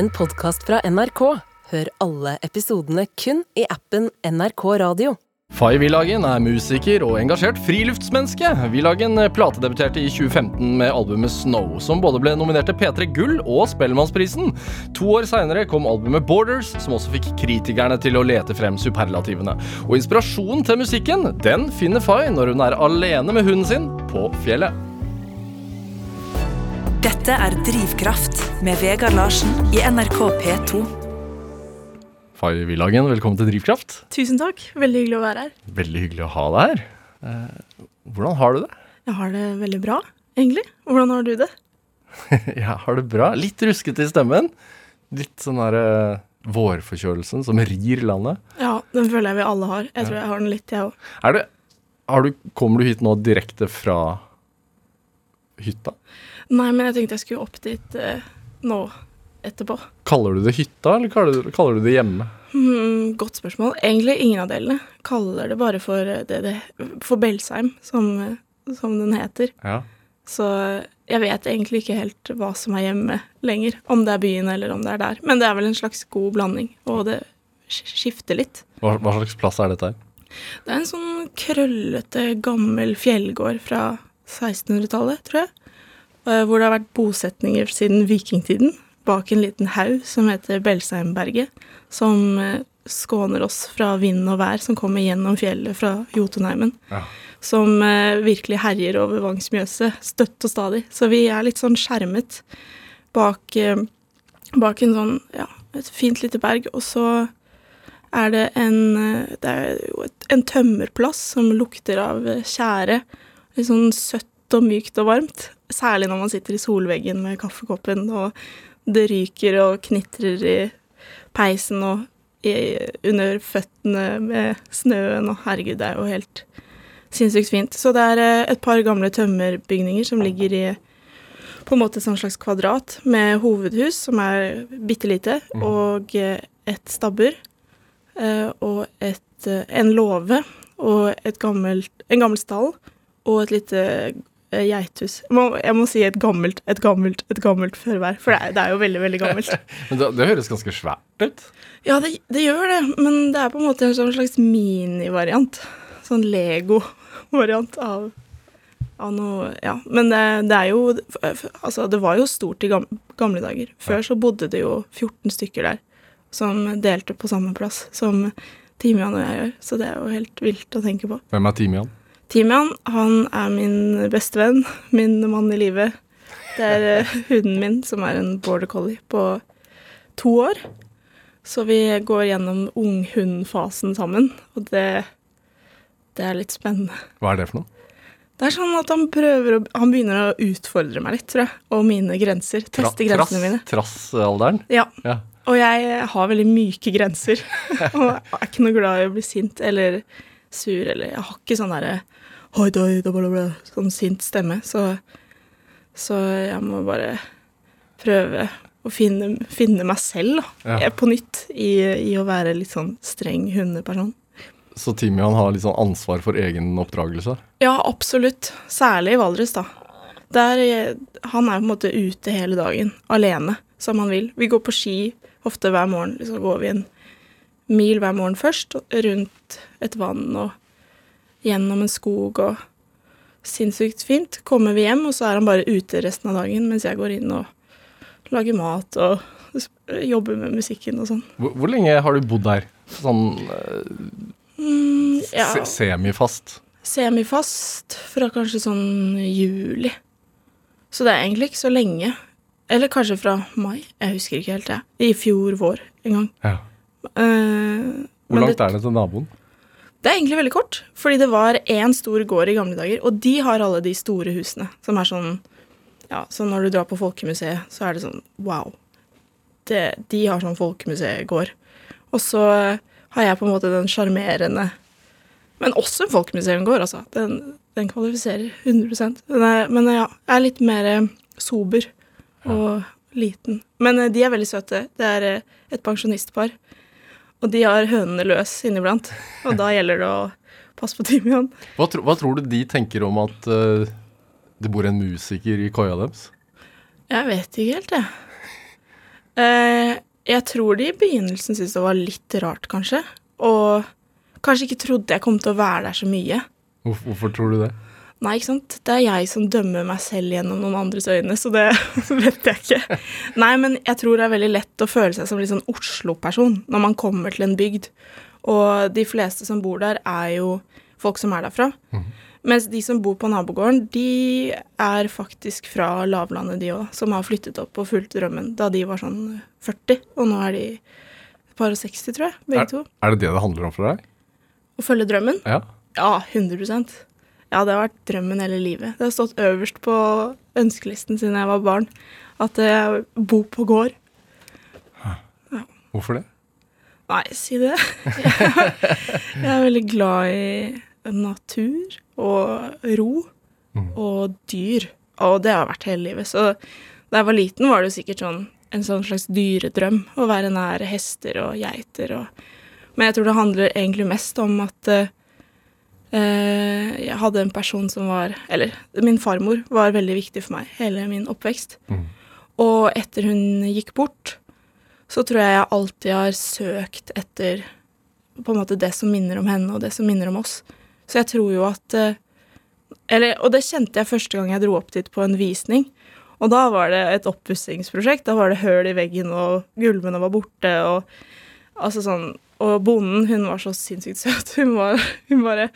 en podkast fra NRK. Hør alle episodene kun i appen NRK Radio. Fay Villagen er musiker og engasjert friluftsmenneske. Villagen platedebuterte i 2015 med albumet Snow, som både ble nominert til P3 Gull og Spellemannsprisen. To år seinere kom albumet Borders, som også fikk kritikerne til å lete frem superlativene. Og inspirasjonen til musikken den finner Fay når hun er alene med hunden sin på fjellet. Dette er Drivkraft med Vegard Larsen i NRK P2. Fay Villagen, velkommen til Drivkraft. Tusen takk. Veldig hyggelig å være her. Veldig hyggelig å ha deg her. Eh, hvordan har du det? Jeg har det veldig bra, egentlig. Hvordan har du det? Jeg har det bra. Litt ruskete i stemmen. Litt sånn derre vårforkjølelsen som rir landet. Ja, den føler jeg vi alle har. Jeg tror jeg har den litt, jeg òg. Er det har du, Kommer du hit nå direkte fra hytta? Nei, men jeg tenkte jeg skulle opp dit eh, nå etterpå. Kaller du det hytta, eller kaller du, kaller du det hjemme? Hmm, godt spørsmål. Egentlig ingen av delene. Kaller det bare for, eh, det, det, for Belsheim, som, eh, som den heter. Ja. Så jeg vet egentlig ikke helt hva som er hjemme lenger. Om det er byen eller om det er der. Men det er vel en slags god blanding, og det sk- skifter litt. Hva, hva slags plass er dette her? Det er en sånn krøllete, gammel fjellgård fra 1600-tallet, tror jeg. Eh, Hvor det har vært bosetninger siden vikingtiden. Bak en liten haug som heter Belsheimberget. Som eh, skåner oss fra vind og vær som kommer gjennom fjellet fra Jotunheimen. Ja. Som eh, virkelig herjer over Vangsmjøset støtt og stadig. Så vi er litt sånn skjermet bak, bak en sånn, ja, et fint lite berg. Og så er det en Det er jo en tømmerplass som lukter av tjære. Litt sånn søtt og mykt og varmt. Særlig når man sitter i solveggen med kaffekoppen, og det ryker og knitrer i peisen og i, under føttene med snøen, og herregud, det er jo helt sinnssykt fint. Så det er eh, et par gamle tømmerbygninger som ligger i på en måte et sånn slags kvadrat med hovedhus, som er bitte lite, og eh, et stabbur, og et, en låve, og et gammelt, en gammel stall, og et lite geithus. Jeg må, si et gammelt, et gammelt, et gammelt førvær, for det er, det er jo veldig, veldig gammelt. Men det, det høres ganske svært ut. Ja, det, det gjør det, men det er på en måte en sånn slags minivariant. Sånn Lego-variant av, av noe Ja. Men det, det er jo Altså, det var jo stort i gamle, gamle dager. Før så bodde det jo 14 stykker der som delte på samme plass som Timian og jeg gjør, så det er jo helt vilt å tenke på. Hvem er Timian? Timian, han er min beste venn, min mann i livet. Det er eh, hunden min, som er en border collie på to år. Så vi går gjennom unghundfasen sammen, og det, det er litt spennende. Hva er det for noe? Det er sånn at han prøver å Han begynner å utfordre meg litt, tror jeg, og mine grenser. Tra- Teste grensene mine. Trassalderen? Ja. Ja. Og jeg har veldig myke grenser. og er ikke noe glad i å bli sint eller sur, eller Jeg har ikke sånn derre sånn sint stemme. Så, så jeg må bare prøve å finne, finne meg selv da, Ja. på nytt i, i å være litt sånn streng hundeperson. Så Timian har litt sånn ansvar for egen oppdragelse? Ja, absolutt. Særlig i Valdres, da. Der, han er på en måte ute hele dagen, alene, som han vil. Vi går på ski ofte hver morgen. Liksom går vi en mil hver morgen først, rundt et vann og gjennom en skog og Sinnssykt fint. Kommer vi hjem, og så er han bare ute resten av dagen, mens jeg går inn og lager mat og jobber med musikken og sånn. Hvor, hvor lenge har du bodd der? Sånn uh, Mm, ja. se semifast? semifast fra kanskje sånn juli. Så det er egentlig ikke så lenge. Eller kanskje fra mai. Jeg husker ikke helt, jeg. I fjor vår en gang. Ja. Eh, Hvor langt det, er det til naboen? det er egentlig veldig kort. Fordi det var én stor gård i gamle dager, og de har alle de store husene. Som er sånn Ja, så når du drar på Folkemuseet, så er det sånn wow. Det, de har sånn folkemuseegård. Og så har jeg på en måte den sjarmerende Men også en folkemuseumgård, altså. Den, den kvalifiserer 100 den er, Men ja, jeg er litt mer eh, sober og liten. Men eh, de er veldig søte. Det er eh, et pensjonistpar. Og de har hønene løs inniblant. Og da gjelder det å passe på Timian. Hva, tro, hva tror du de tenker om at uh, det bor en musiker i koia deres? Jeg vet ikke helt, jeg. Uh, Jeg tror de i begynnelsen syntes det var litt rart, kanskje. Og kanskje ikke trodde jeg kom til å være der så mye. Hvorfor, hvorfor tror du det? Nei, ikke sant. Det er jeg som dømmer meg selv gjennom noen andres øyne, så det vet jeg ikke. Nei, men jeg tror det er veldig lett å føle seg som litt sånn Oslo-person når man kommer til en bygd. Og de fleste som bor der, er jo folk som er derfra. Mens de som bor på nabogården, de er faktisk fra lavlandet, de òg, som har flyttet opp og fulgt drømmen da de var sånn 40, og nå er de et par og 60, tror jeg, begge to. Er det det det handler om for deg? Å følge drømmen? Ja. Ja, 100 Ja, det har vært drømmen hele livet. Det har stått øverst på ønskelisten siden jeg var barn, at jeg bor på gård. Hvorfor det? Nei, si det. Jeg er veldig glad i natur og ro og dyr. Og det har vært hele livet. Så da jeg var liten, var det jo sikkert sånn en sånn slags dyredrøm å være nær hester og geiter og Men jeg tror det handler egentlig mest om at eh, jeg hadde en person som var Eller min farmor var veldig viktig for meg hele min oppvekst. Og etter hun gikk bort, så tror jeg jeg alltid har søkt etter på en måte det som minner om henne, og det som minner om oss. Så jeg tror jo at eh, eller, Og det kjente jeg første gang jeg dro opp dit på en visning. Og da var det et oppussingsprosjekt. Da var det høl i veggen, og gulvene var borte, og altså sånn Og bonden, hun var så sinnssykt søt. Hun var hun bare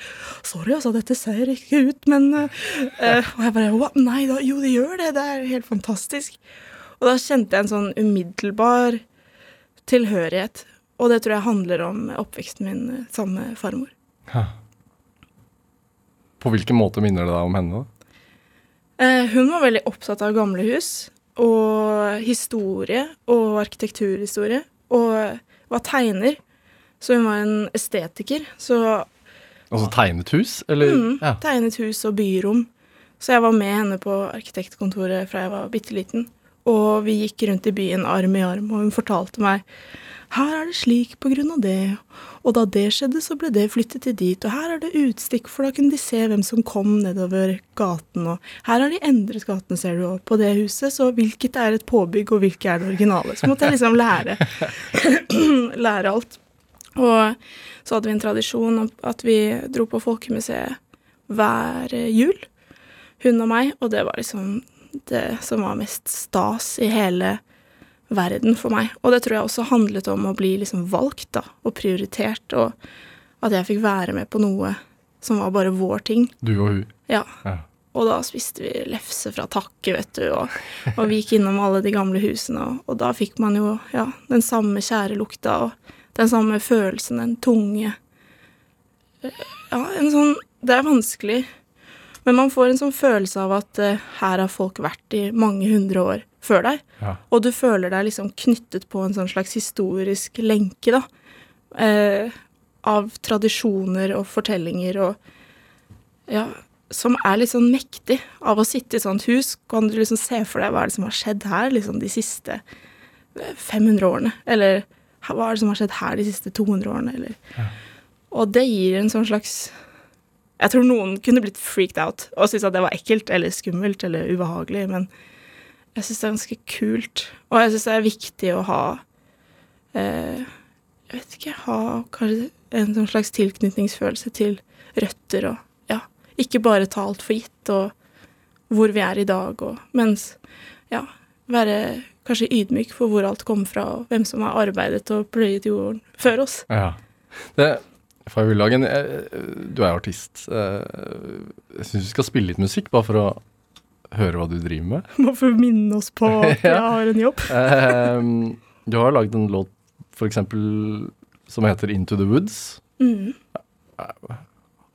'Sorry, altså, dette ser ikke ut, men eh», Og jeg bare What? Nei da, jo, det gjør det. Det er helt fantastisk. Og da kjente jeg en sånn umiddelbar tilhørighet. Og det tror jeg handler om oppveksten min eh, sammen med farmor. På hvilken måte minner det deg om henne? da? Uh, hun var veldig opptatt av gamle hus og historie og arkitekturhistorie, og var tegner. Så hun var en estetiker. Så Altså tegnet hus, eller? mm, Ja. tegnet hus og byrom. Så jeg var med henne på arkitektkontoret fra jeg var bitte liten. Og vi gikk rundt i byen arm i arm, og hun fortalte meg her er det slik på grunn av det, og da det skjedde, så ble det flyttet til dit, og her er det utstikk, for da kunne de se hvem som kom nedover gaten, og her har de endret gaten, ser du, og på det huset, så hvilket er et påbygg, og hvilket er det originale. Så måtte jeg liksom lære, lære alt. Og så hadde vi en tradisjon om at vi dro på Folkemuseet hver eh, jul, hun og meg, og det var liksom det som var mest stas i hele verden for meg. Og det tror jeg også handlet om å bli liksom valgt, da, og prioritert, og at jeg fikk være med på noe som var bare vår ting. Du og hun. Ja. Ja. Og da spiste vi lefse fra Takke, vet du, og, og vi gikk innom alle de gamle husene, og, og da fikk man jo ja, den samme kjære lukta og den samme følelsen, den tunge Ja, en sånn Det er vanskelig, men man får en sånn følelse av at uh, her har folk vært i mange hundre år før deg, Ja. og du føler deg liksom knyttet på en sånn slags historisk lenke, da, Uh, av tradisjoner og fortellinger og ja, som er litt sånn mektig. Av å sitte i sånt hus kan du liksom se for deg hva er det som har skjedd her liksom de siste eh, 500 årene. Eller hva er det som har skjedd her de siste 200 årene, eller Og det gir en sånn slags Jeg tror noen kunne blitt freaked out og syntes at det var ekkelt eller skummelt eller ubehagelig, men jeg syns det er ganske kult. Og jeg syns det er viktig å ha eh, Jeg vet ikke Ha kanskje en sånn slags tilknytningsfølelse til røtter og ja, ikke bare ta alt for gitt og hvor vi er i dag og Mens ja, være kanskje ydmyk for hvor alt kommer fra, og hvem som har arbeidet og pløyet jorden før oss. Ja. Det, Fayulagen, eh, du er artist. Eh, Jeg syns vi skal spille litt musikk, bare for å høre hva du driver med. Bare for å minne oss på at jeg har en jobb. Eh, Du har lagd en låt eksempel som heter Into the Woods. Mm.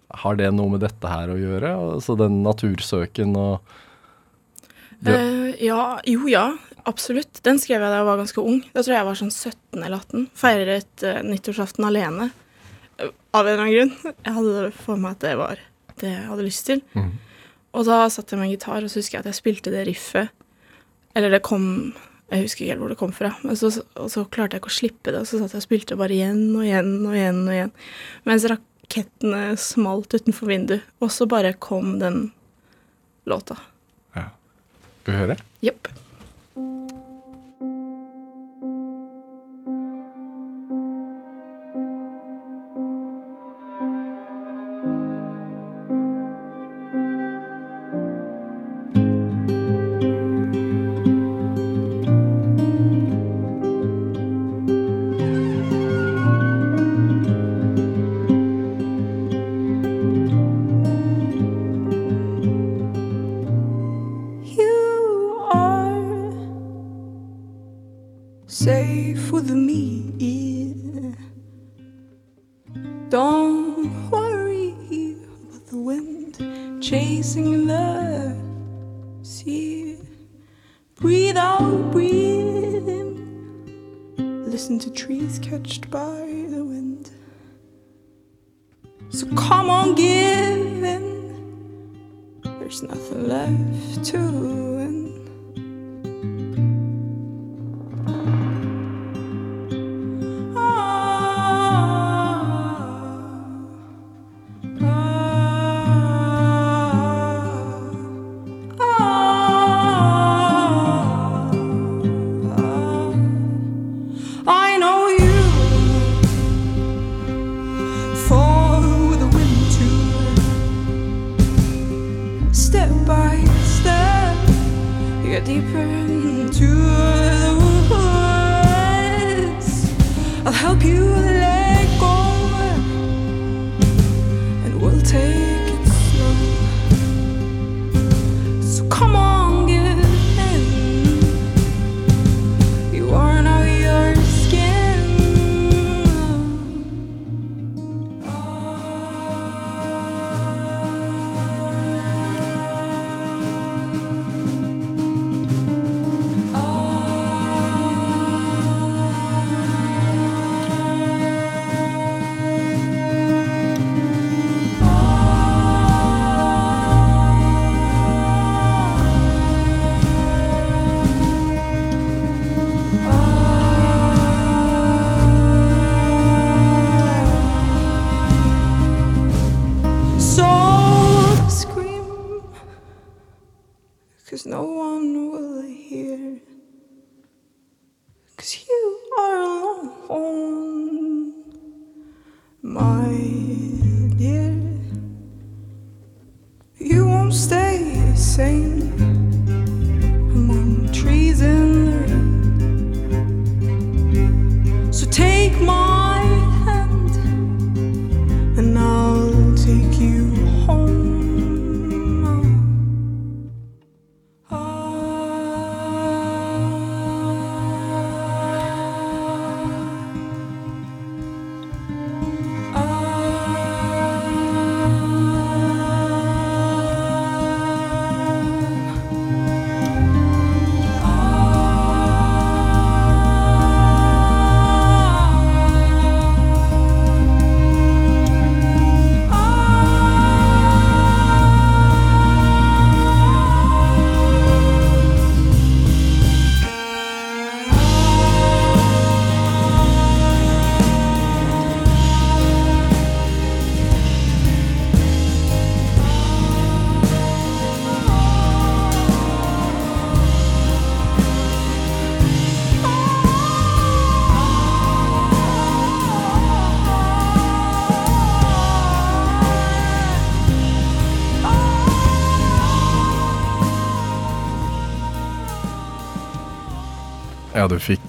Har det noe med dette her å gjøre? Altså den natursøken og Eh, ja, jo ja, absolutt. Den skrev jeg da jeg var ganske ung. Da tror jeg jeg var sånn 17 eller 18. Feiret uh, nyttårsaften alene. Uh, av en eller annen grunn. Jeg hadde for meg at det var det jeg hadde lyst til. Mm. Og da satt jeg med en gitar, og så husker jeg at jeg spilte det riffet. Eller det kom Jeg husker ikke helt hvor det kom fra. Men så, og så klarte jeg ikke å slippe det, og så satt jeg og spilte bare igjen og igjen og igjen. og igjen. Mens rakettene smalt utenfor vinduet. Og så bare kom den låta. Skal høre? Jepp. By the wind. So come on, give in. There's nothing left to win. My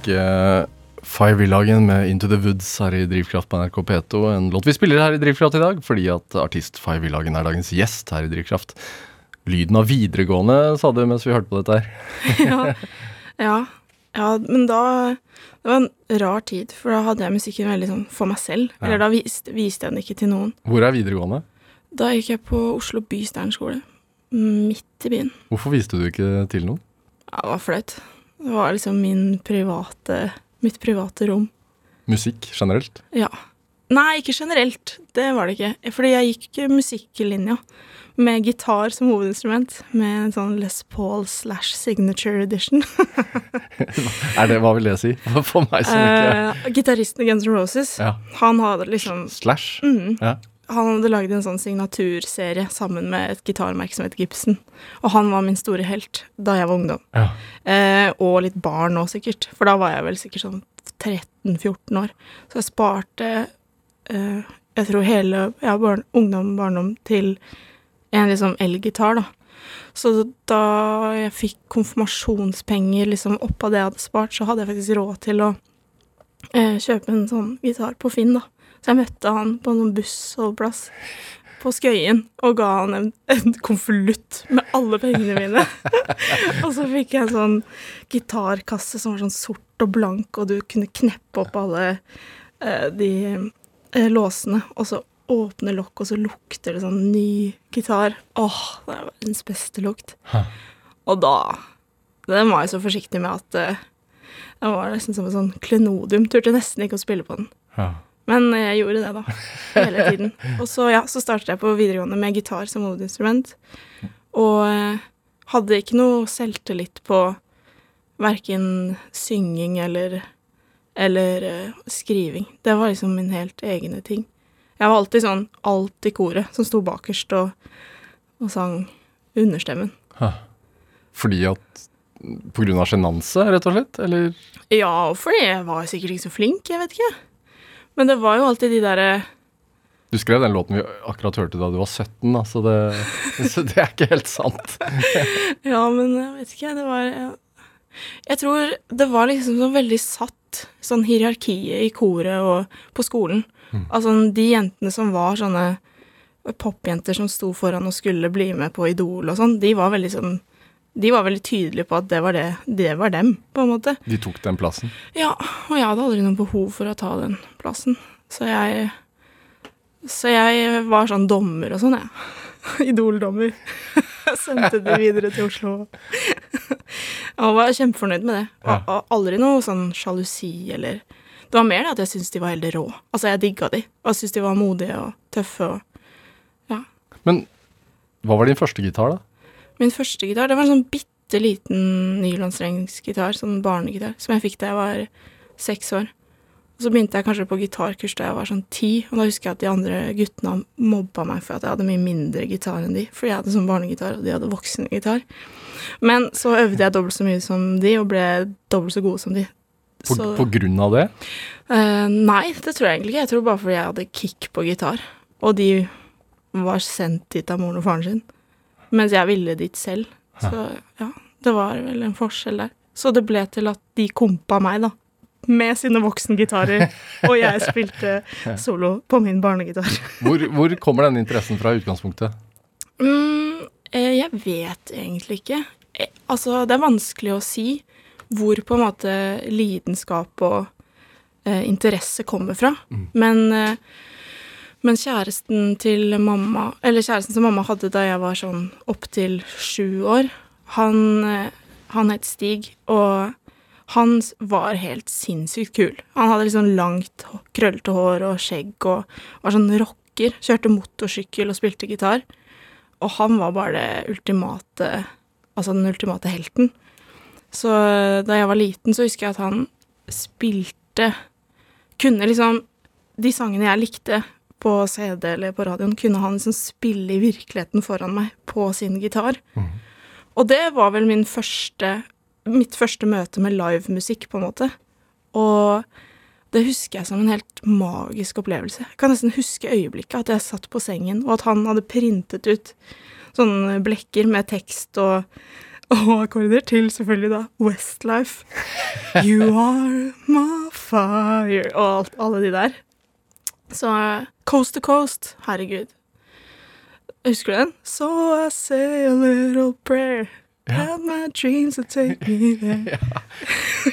fikk uh, Five Villagen med Into the Woods her i Drivkraft på NRK P2. En låt vi spiller her i Drivkraft i dag, fordi at artist Five Villagen er dagens gjest her i Drivkraft. Lyden av videregående, sa du mens vi hørte på dette her. ja. ja. Ja, men da Det var en rar tid, for da hadde jeg musikken veldig sånn for meg selv. Ja. Eller da viste, viste jeg den ikke til noen. Hvor er videregående? Da gikk jeg på Oslo Bysternskole. Midt i byen. Hvorfor viste du ikke til noen? Ja, det var flaut. Det var liksom min private mitt private rom. Musikk generelt? Ja. Nei, ikke generelt. Det var det ikke. Fordi jeg gikk musikklinja med gitar som hovedinstrument. Med en sånn Les Paul slash signature edition. Er det, Hva vil det si? For meg som ikke uh, gitaristen i Guns N' Roses, Ja. han hadde liksom Slash? mm, Ja. Han hadde lagd en sånn signaturserie sammen med et gitarmerke som het Gibson. Og han var min store helt da jeg var ungdom. Ja. Eh, og litt barn nå, sikkert. For da var jeg vel sikkert sånn 13-14 år. Så jeg sparte eh, jeg tror hele ja, barn, ungdom, barndom til en liksom elgitar, da. Så da jeg fikk konfirmasjonspenger liksom oppå det jeg hadde spart, så hadde jeg faktisk råd til å eh, kjøpe en sånn gitar på Finn, da. Så jeg møtte han på noen bussholdeplass på Skøyen og ga han en, en konvolutt med alle pengene mine. og så fikk jeg en sånn gitarkasse som var sånn sort og blank, og du kunne kneppe opp alle eh, de eh, låsene, og så åpne lokk, og så lukter det sånn ny gitar. Åh, det er verdens beste lukt. Hæ. Og da Den var jeg så forsiktig med at eh, det var nesten som en sånn klenodium. Turte nesten ikke å spille på den. Ja. Men jeg gjorde det, da. Hele tiden. Og så, ja, så startet jeg på videregående med gitar som hovedinstrument. Og eh, hadde ikke noe selvtillit på verken synging eller, eller eh, skriving. Det var liksom min helt egne ting. Jeg var alltid sånn alt i koret, som sto bakerst og, og sang understemmen. Hæ. Fordi at På grunn av sjenanse, rett og slett? Eller Ja, og fordi jeg var sikkert ikke så flink, jeg vet ikke. Men det var jo alltid de derre Du skrev den låten vi akkurat hørte da du var 17, da, så det, så det er ikke helt sant. Ja, men jeg vet ikke, det var Jeg, jeg tror det var liksom sånn veldig satt, sånn hierarkiet i koret og på skolen. Altså de jentene som var sånne popjenter som sto foran og skulle bli med på Idol og sånn, de var veldig sånn De var veldig tydelige på at det var det, det var dem, på en måte. De tok den plassen. Ja, og jeg hadde aldri noe behov for å ta den plassen. Så jeg Så jeg var sånn dommer og sånn, jeg. Idol-dommer. Sendte det videre til Oslo. Og var kjempefornøyd med det. Og, og aldri noe sånn sjalusi eller Det var mer det at jeg syntes de var helt rå. Altså, jeg digga de. Og jeg syntes de var modige og tøffe og Men hva var din første gitar, da? Min første gitar, det var en sånn bitte liten nylonstrengsgitar, sånn barnegitar, som jeg fikk da jeg var seks år. Og så begynte jeg kanskje på gitarkurs da jeg var sånn ti, og da husker jeg at de andre guttene mobba meg for at jeg hadde mye mindre gitar enn de, fordi jeg hadde sånn barnegitar, og de hadde voksengitar. Men så øvde jeg dobbelt så mye som de, og ble dobbelt så god som de. På, Så, på grunn av det? Uh, nei, det tror jeg egentlig ikke. Jeg tror bare fordi jeg hadde kick på gitar, og de var sendt dit av moren og faren sin, mens jeg ville dit selv. Så ja, det var vel en forskjell der. Så det ble til at de kompa meg, da. Med sine voksengitarer, og jeg spilte solo på min barnegitar. Hvor, hvor kommer denne interessen fra i utgangspunktet? Mm, eh, jeg vet egentlig ikke. Eh, Altså, det er vanskelig å si hvor på en måte lidenskap og eh, interesse kommer fra. Men, eh, men kjæresten til mamma, eller kjæresten som mamma hadde da jeg var sånn opptil sju år, han, eh, han het Stig, og han var helt sinnssykt kul. Han hadde sånn langt, krøllete hår og skjegg og var sånn rocker. Kjørte motorsykkel og spilte gitar. Og han var bare det ultimate Altså den ultimate helten. Så eh, da jeg var liten, så husker jeg at han spilte Kunne liksom De sangene jeg likte på CD eller på radioen, kunne han liksom spille i virkeligheten foran meg på sin gitar. Og det var vel min første Mitt første møte med livemusikk, på en måte. Og det husker jeg som en helt magisk opplevelse. Jeg kan nesten huske øyeblikket, at jeg satt på sengen, og at han hadde printet ut sånne blekker med tekst og, og akkorder til selvfølgelig da Westlife. You are my fire Og alt, alle de der. Så Coast to Coast, herregud. Husker du den? So I say a little prayer. Have my dreams to take me there.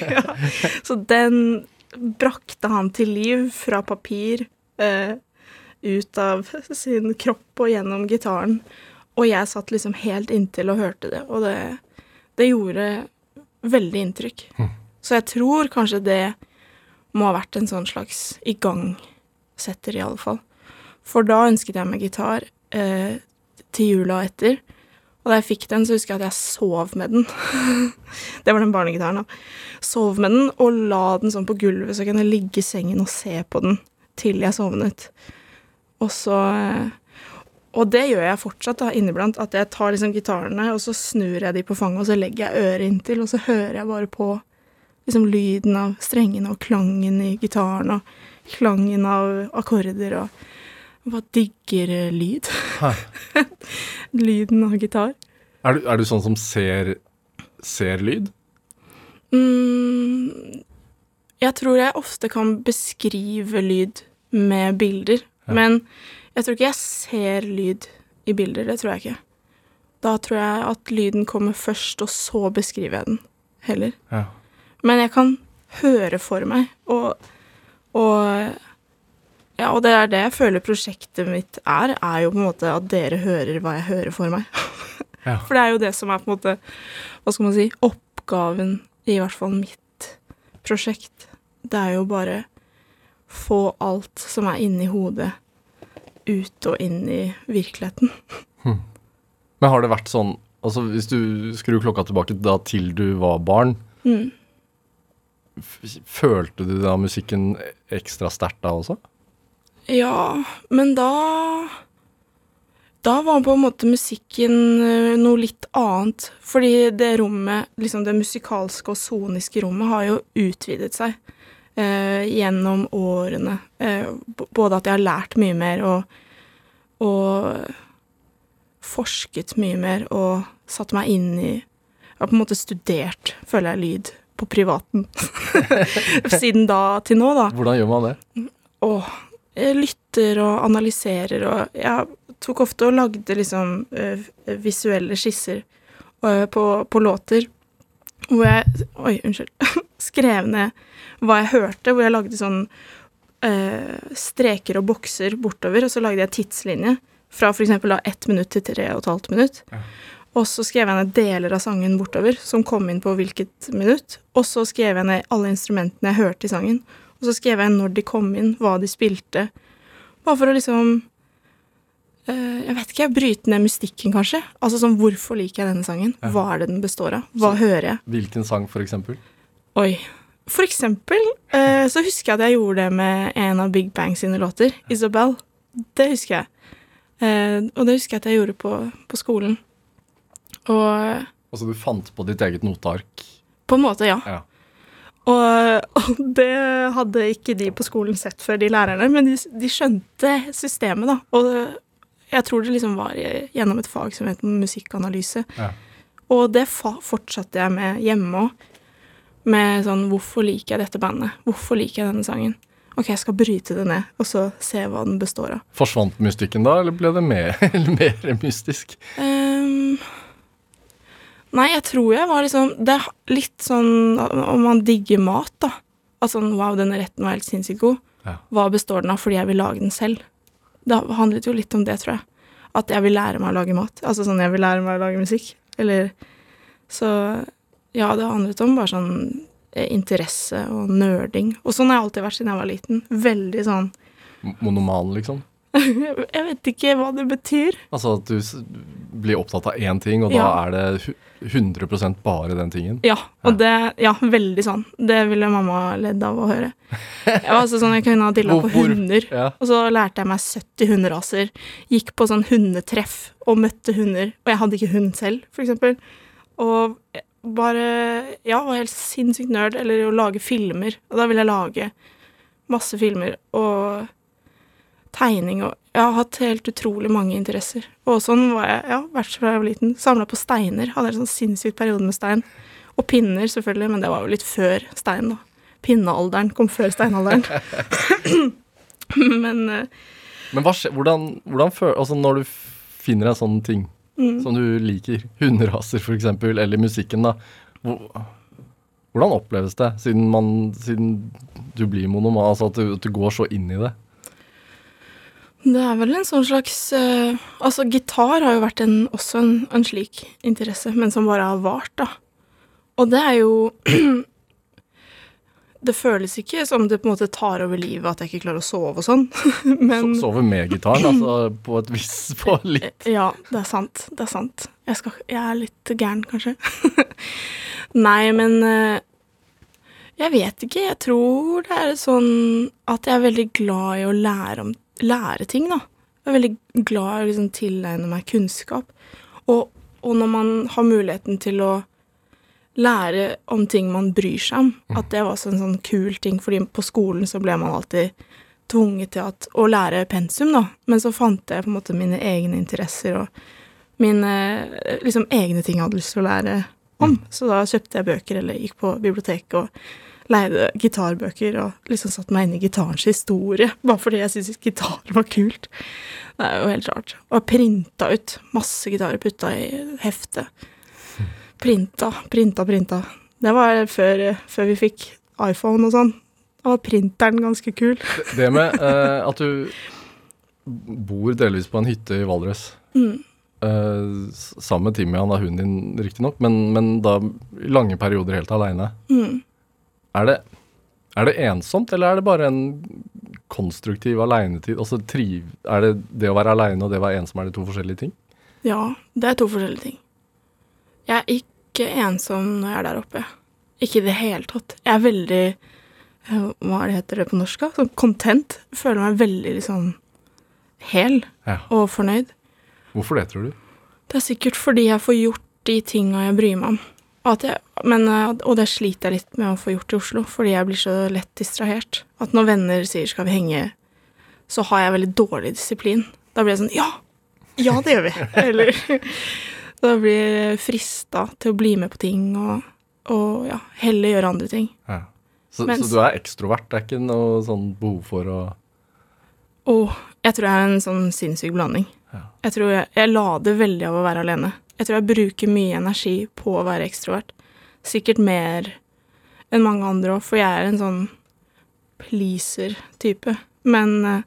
ja. Så den brakte han til liv fra papir, eh, ut av sin kropp og gjennom gitaren. Og jeg satt liksom helt inntil og hørte det, og det, det gjorde veldig inntrykk. Så jeg tror kanskje det må ha vært en sånn slags igangsetter, i alle fall. For da ønsket jeg meg gitar eh, til jula etter. Og da jeg fikk den, så husker jeg at jeg sov med den. det var den barnegitaren, da. Sov med den og la den sånn på gulvet, så jeg kunne ligge i sengen og se på den til jeg sovnet. Og så eh, Og det gjør jeg fortsatt da, inniblant. At jeg tar liksom gitarene, og så snur jeg de på fanget, og så legger jeg øret inntil, og så hører jeg bare på liksom lyden av strengene og klangen i gitaren og klangen av akkorder og jeg bare digger eh, lyd. Lyden av gitar. Er du, er du sånn som ser, ser lyd? Mm, jeg tror jeg ofte kan beskrive lyd med bilder, men jeg tror ikke jeg ser lyd i bilder. Det tror jeg ikke. Da tror jeg at lyden kommer først, og så beskriver jeg den heller. Ja. Men jeg kan høre for meg. Og, og ja, og det er det jeg føler prosjektet mitt er, er jo på en måte at dere hører hva jeg hører for meg. Ja. For det er jo det som er på en måte, hva skal man si, oppgaven i hvert fall mitt prosjekt. Det er jo bare få alt som er inni hodet, ut og inn i virkeligheten. Men har det vært sånn Altså Hvis du skrur klokka tilbake da til du var barn, Mm. Følte du da musikken ekstra sterkt da også? Ja, men da Da var på en måte musikken eh, noe litt annet. Fordi det rommet, liksom det musikalske og soniske rommet, har jo utvidet seg eh, gjennom årene. Eh, både at jeg har lært mye mer og, og forsket mye mer og satt meg inn i Jeg har på en måte studert, føler jeg, lyd på privaten. Siden da til nå, da. Hvordan gjør man det? Åh, jeg lytter og analyserer og Jeg tok ofte og lagde liksom eh, visuelle skisser eh, på, på låter hvor jeg Oi, unnskyld. Skrev ned hva jeg hørte, hvor jeg lagde sånn eh, streker og bokser bortover, og så lagde jeg tidslinje fra da ett minutt til tre og et halvt minutt. Og så skrev jeg ned deler av sangen bortover, som kom inn på hvilket minutt. Og så skrev jeg ned alle instrumentene jeg hørte i sangen. Og så skrev jeg når de kom inn, hva de spilte. Bare for å liksom eh, Jeg vet ikke, bryte ned mystikken, kanskje. Altså sånn, hvorfor liker jeg denne sangen? Hva er det den består av? Hva hører jeg? Hvilken sang, for eksempel? Oi. For eksempel eh, så husker jeg at jeg gjorde det med en av Big Bang sine låter, Isabel. Det husker jeg. Eh, og det husker jeg at jeg gjorde på, på skolen. Og Altså du fant på ditt eget noteark? på en måte, ja. Ja. Og, og det hadde ikke de på skolen sett før, de lærerne, men de, de skjønte systemet, da. Og jeg tror det liksom var gjennom et fag som het musikkanalyse. Ja. Og det fortsatte jeg med hjemme òg. Med sånn Hvorfor liker jeg dette bandet? Hvorfor liker jeg denne sangen? Ok, jeg skal bryte det ned, og så se hva den består av. Forsvant mystikken da, eller ble det mer, eller mer mystisk? Ehm, nei, jeg tror jeg var liksom Det er litt sånn om man digger mat, da. Altså wow, denne retten var helt sinnssykt god. Ja. Hva består den av fordi jeg vil lage den selv? Det handlet jo litt om det, tror jeg. At jeg vil lære meg å lage mat. Altså sånn jeg vil lære meg å lage musikk. Eller Så ja, det handlet om bare sånn eh, interesse og nerding. Og sånn har jeg alltid vært siden jeg var liten. Veldig sånn Monoman, liksom? Jeg vet ikke hva det betyr. Altså at du blir opptatt av én ting, og da Ja. er det hu- 100 bare den tingen? Ja, og det Ja, veldig sånn. Det ville mamma ledd av å høre. Jeg var altså sånn, jeg kunne ha dilla på hunder. Ja. Og så lærte jeg meg 70 hunderaser. Gikk på sånn hundetreff og møtte hunder. Og jeg hadde ikke hund selv, for eksempel. Og bare Ja, var helt sinnssykt nerd. Eller å lage filmer. Og da ville jeg lage masse filmer og tegning og Jeg har hatt helt utrolig mange interesser. Og sånn var jeg, ja, vært fra jeg var liten. Samla på steiner. Hadde en sånn sinnssyk periode med stein. Og pinner, selvfølgelig, men det var jo litt før stein, da. Pinnealderen kom før steinalderen. men eh, Men hva skjer, hvordan, hvordan føler altså når du finner en sånn ting Mm. som du liker, hunderaser f.eks., eller musikken, da hvor, Hvordan oppleves det, siden, man, siden du blir monoman, altså at du, at du går så inn i det? Det er vel en sånn slags uh, Altså, gitar har jo vært en, også en, en slik interesse, men som bare har vart, da. Og det er jo Det føles ikke som det på en måte tar over livet at jeg ikke klarer å sove og sånn, men So- Sove med gitaren, altså på et vis På litt Ja, det er sant. Det er sant. Jeg, skal, jeg er litt gæren, kanskje. Nei, men uh, Jeg vet ikke. Jeg tror det er sånn at jeg er veldig glad i å lære, om, lære ting, da. Jeg er veldig glad i å liksom tilegne meg kunnskap. Og, og når man har muligheten til å lære om ting man bryr seg om, at det var også en sånn kul ting, fordi på skolen så ble man alltid tvunget til at, å lære pensum, da. Men så fant jeg på en måte mine egne interesser og mine liksom egne ting jeg hadde lyst til å lære om. Så da kjøpte jeg bøker eller gikk på biblioteket og leide gitarbøker og liksom satte meg inn i gitarens historie, bare fordi jeg syntes gitar var kult. Det er jo helt rart. Og printa ut masse gitarer, putta i heftet. Printa, printa, printa. Det var før, før vi fikk iPhone og sånn. Da var printeren ganske kul. Det med uh, at du bor delvis på en hytte i Valdres. Mm. Uh, sammen med Timian da hunden din, riktignok, men, men da i lange perioder helt aleine. Mm. Er, det, er det ensomt, eller er det bare en konstruktiv alenetid? Altså, triv, er det det å være aleine og det å være ensom, er det to forskjellige ting? Ja, det er to forskjellige ting. Jeg er ikke ensom når jeg er der oppe. Ikke i det hele tatt. Jeg er veldig eh, Hva det heter det på norsk? da? Sånn content. Føler meg veldig liksom hel Ja. og fornøyd. Hvorfor det, tror du? Det er sikkert fordi jeg får gjort de tinga jeg bryr meg om. Jeg, men, eh, og det sliter jeg litt med å få gjort i Oslo, fordi jeg blir så lett distrahert. At når venner sier 'skal vi henge', så har jeg veldig dårlig disiplin. Da blir jeg sånn 'ja, ja, det gjør vi'. Eller da blir jeg frista til å bli med på ting og, og ja, heller gjøre andre ting. Ja. Så, Mens- så du er ekstrovert? Det er ikke noe sånn behov for å Å, jeg tror jeg er en sånn sinnssyk blanding. Ja. Jeg tror jeg, jeg lader veldig av å være alene. Jeg tror jeg bruker mye energi på å være ekstrovert. Sikkert mer enn mange andre òg, for jeg er en sånn pleaser-type. Men eh,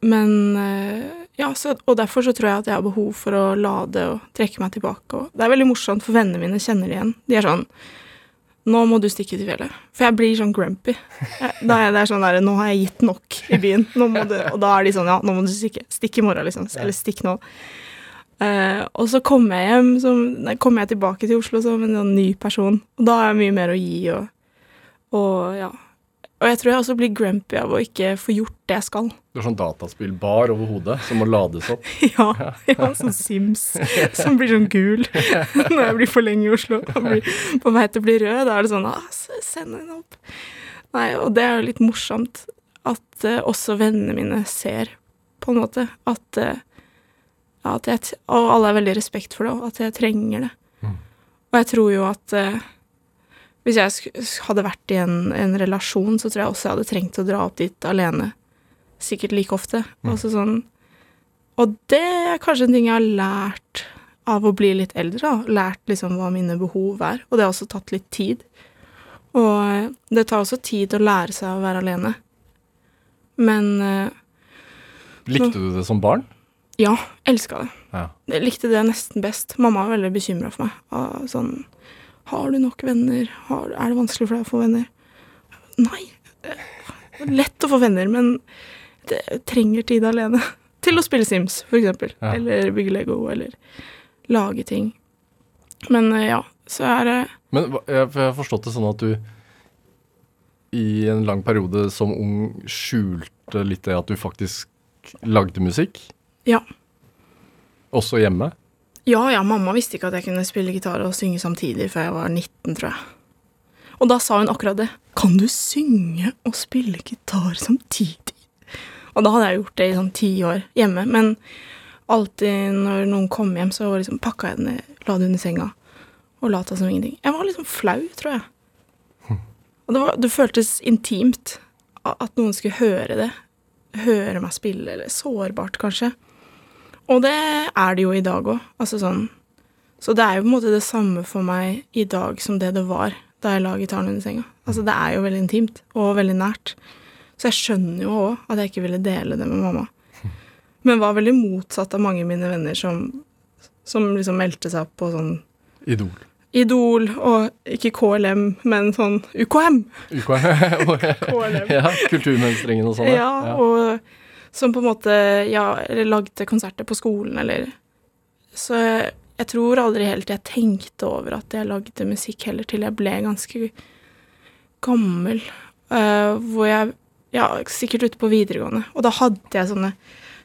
Men eh, Ja, så, og derfor så tror jeg at jeg har behov for å lade og trekke meg tilbake. Og det er veldig morsomt, for vennene mine kjenner det igjen. De er sånn nå må du stikke til fjellet. For jeg blir sånn grumpy. Jeg- Da er det sånn derre Nå har jeg gitt nok i byen. Nå må du, og da er de sånn Ja, nå må du stikke. Stikk i morgen, liksom. Eller stikk nå. Eh, og så kommer jeg hjem som, nei, kommer jeg tilbake til Oslo som en sånn ny person. Og da har jeg mye mer å gi og, og ja. Og jeg tror jeg også blir grumpy av å ikke få gjort det jeg skal. Du har sånn dataspillbar over hodet som må lades opp. Ja, ja sånn Sims som blir sånn gul når jeg blir for lenge i Oslo og blir på vei til å bli rød. Da er det sånn ah, Send den opp. Nei, og det er jo litt morsomt at uh, også vennene mine ser, på en måte, at eh, ja, jeg, Og alle er veldig respekt for det, og at jeg trenger det. Mm. Og jeg tror jo at eh, hvis jeg hadde vært i en, en relasjon, så tror jeg også jeg hadde trengt å dra opp dit alene. Sikkert like ofte. Mm. Altså sånn Og det er kanskje en ting jeg har lært av å bli litt eldre. Da. Lært liksom hva mine behov er. Og det har også tatt litt tid. Og eh, det tar også tid å lære seg å være alene. Men eh, Likte du det som barn? Ja, elska det. Ja. Jeg likte det nesten best. Mamma var veldig bekymra for meg. Sånn Har du nok venner? Har, er det vanskelig for deg å få venner? Nei. Det er lett å få venner, men det trenger tid alene. Til å spille Sims, for eksempel. Ja. Eller bygge Lego, eller lage ting. Men eh, ja, så er det Men jeg har forstått det sånn at du i en lang periode som ung skjulte litt det at du faktisk lagde musikk? Ja. Også hjemme? Ja, ja, mamma visste ikke at jeg kunne spille gitar og synge samtidig før jeg var 19, tror jeg. Og da sa hun akkurat det. Kan du synge og spille gitar samtidig? Og da hadde jeg gjort det i sånn ti år hjemme. Men alltid når noen kom hjem, så liksom pakka jeg den ned, la det under senga og lata som ingenting. Jeg var liksom flau, tror jeg. Og det, var, det føltes intimt at noen skulle høre det. Høre meg spille, eller sårbart, kanskje. Og det er det jo i dag òg. Altså sånn Så det er jo på en måte det samme for meg i dag som det det var da jeg la gitaren under senga. Altså det er jo veldig intimt og veldig nært. Så jeg skjønner jo òg at jeg ikke ville dele det med mamma. Men var veldig motsatt av mange av mine venner som, som liksom meldte seg opp på sånn Idol. Idol og ikke KLM, men sånn UKM. UKM. KLM. ja, Kulturmønstringen og sånn. Ja, og som på en måte ja, eller lagde konserter på skolen, eller Så jeg, tror aldri helt jeg tenkte over at jeg lagde musikk heller, til jeg ble ganske gammel. Uh, hvor jeg Ja, sikkert ute på videregående. Og da hadde jeg sånne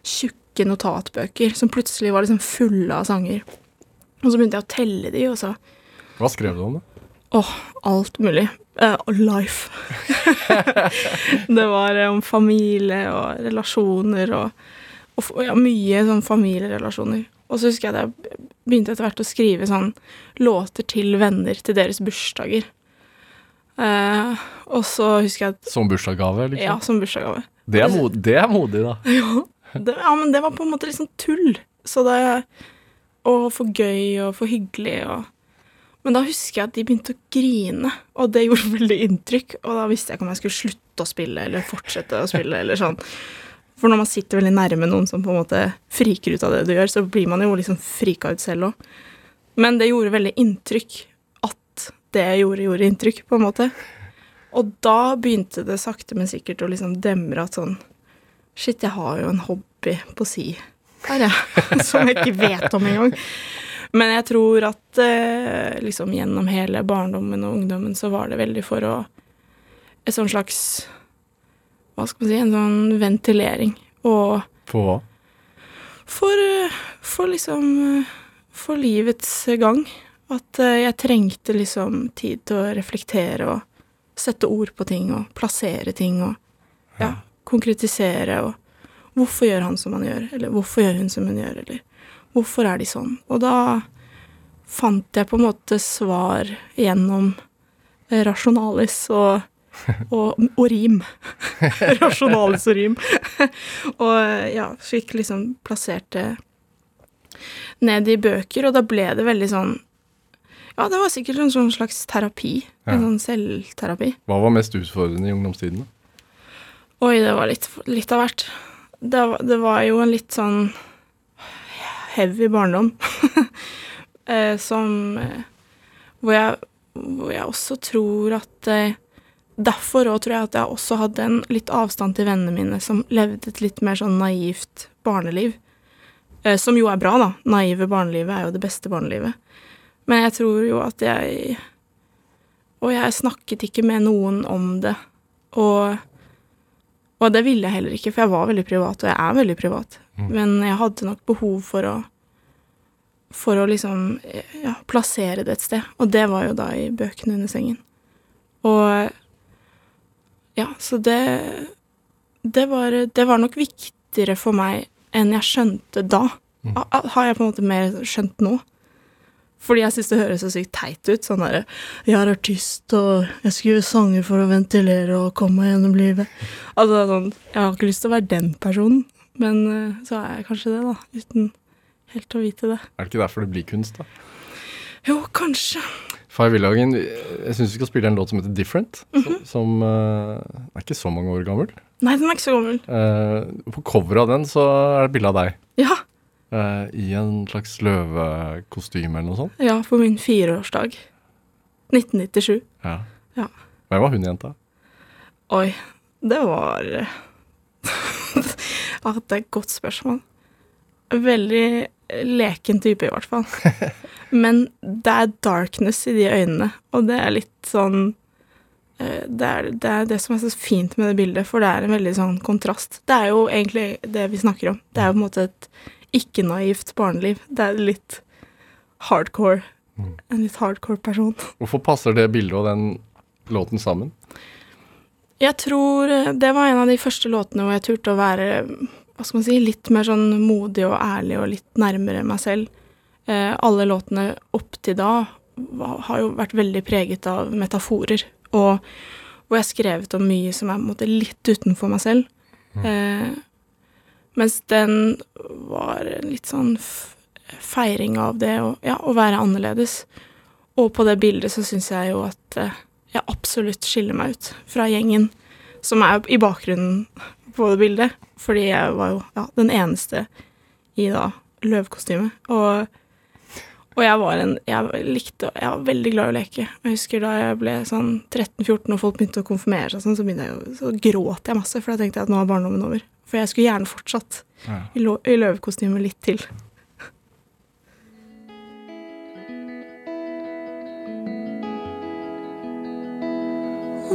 tjukke notatbøker som plutselig var liksom fulle av sanger. Og så begynte jeg å telle de, og så Hva skrev du om det? Åh, alt mulig. Uh, life. det var eh, om familie og relasjoner og, og ja, mye sånn familierelasjoner. Og så husker jeg at jeg begynte etter hvert å skrive sånn låter til venner til deres bursdager. Uh, og så husker jeg at Som bursdagsgave, liksom? Ja, som bursdagsgave. Det, det er modig, da. Det, ja, men det var på en måte sånn tull. Så det Og for gøy og for hyggelig og Men da husker jeg at de begynte å grine, og det gjorde veldig inntrykk. Og da visste jeg ikke om jeg skulle slutte å spille eller fortsette å spille eller sånn. For når man sitter veldig nærme noen som på en måte friker ut av det du gjør, så blir man jo liksom frika ut selv òg. Men det gjorde veldig inntrykk at det jeg gjorde, gjorde inntrykk, på en måte. Og da begynte det sakte, men sikkert å liksom demre at sånn Shit, jeg har jo en hobby på si her, jeg. Som jeg ikke vet om engang. Men jeg tror at eh, liksom gjennom hele barndommen og ungdommen så var det veldig for å Et sånn slags Hva skal man si En sånn ventilering. Og For hva? for, eh, for liksom eh, For livets gang. At eh, jeg trengte liksom tid til å reflektere og sette ord på ting og plassere ting og ja, konkretisere og Hvorfor gjør han som han gjør, eller hvorfor gjør hun som hun gjør, eller hvorfor er de sånn? Og da fant jeg på en måte svar gjennom rasjonalis og, og, og rim. rasjonalis og rim. og ja, fikk liksom plassert det ned i bøker, og da ble det veldig sånn Ja, det var sikkert en sånn slags terapi. En Ja. sånn selvterapi. Hva var mest utfordrende i ungdomstiden? da? Oi, det var litt, litt av hvert. Det, det var jo en litt sånn heavy barndom. eh, som eh, hvor, jeg, hvor jeg også tror at eh, Derfor òg tror jeg at jeg også hadde en litt avstand til vennene mine som levde et litt mer sånn naivt barneliv. Som jo er bra, da. Naive barnelivet er jo det beste barnelivet. Men jeg tror jo at jeg Og jeg snakket ikke med noen om det. Og og det ville jeg heller ikke, for jeg var veldig privat, og jeg er veldig privat. Men jeg hadde nok behov for å For å liksom ja, plassere det et sted. Og det var jo da i bøkene under sengen. Og ja, så det Det var, det var nok viktigere for meg enn jeg skjønte da. Mm. Har jeg på en måte mer skjønt nå. Fordi jeg syns det høres så sykt teit ut. Sånn derre Jeg er artist, og jeg skriver sanger for å ventilere og komme meg gjennom livet. Altså sånn Jeg har ikke lyst til å være den personen, men eh, så er jeg kanskje det, da. Uten helt å vite det. Er det ikke derfor det blir kunst, da? Jo, kanskje. Fay Villhagen, jeg syns vi skal spille en låt som heter Different. som- Som uh, er ikke så mange år gammel. Nei, den er ikke så gammel. Uh, på coveret av den så er det bilde av deg. Ja. Eh, I en slags løvekostyme eller noe sånt. Ja, på min fireårsdag. 1997. Ja. Ja. Hvem var hun jenta? Oi, det var Ja, det er et godt spørsmål. Veldig leken type, i hvert fall. Men det er darkness i de øynene, og det er litt sånn eh, det er, det er det som er så fint med det bildet, for det er en veldig sånn kontrast. Det er jo egentlig det vi snakker om. Det er jo på en måte et ikke-naivt barneliv. Det er litt hardcore. En litt hardcore person. Hvorfor passer det bildet og den låten sammen? Jeg tror eh, det var en av de første låtene hvor jeg turte å være hva skal man si, litt mer sånn modig og ærlig og litt nærmere meg selv. Eh, alle låtene opp til da har jo vært veldig preget av metaforer, og hvor jeg har skrevet om mye som er på en måte litt utenfor meg selv. Eh, mens den var en litt sånn feiring av det å, ja, å være annerledes. Og på det bildet så syns jeg jo at eh, jeg absolutt skiller meg ut fra gjengen som er i bakgrunnen på det bildet. Fordi jeg var jo ja, den eneste i da løvkostyme. Og, og jeg var en Jeg likte Jeg var veldig glad i å leke. Jeg husker da jeg ble sånn 13-14 og folk begynte å konfirmere seg, sånn, så, jeg, så gråt jeg masse, for da tenkte jeg at nå er barndommen over. For jeg skulle gjerne fortsatt Ja. i, i løvekostyme litt til.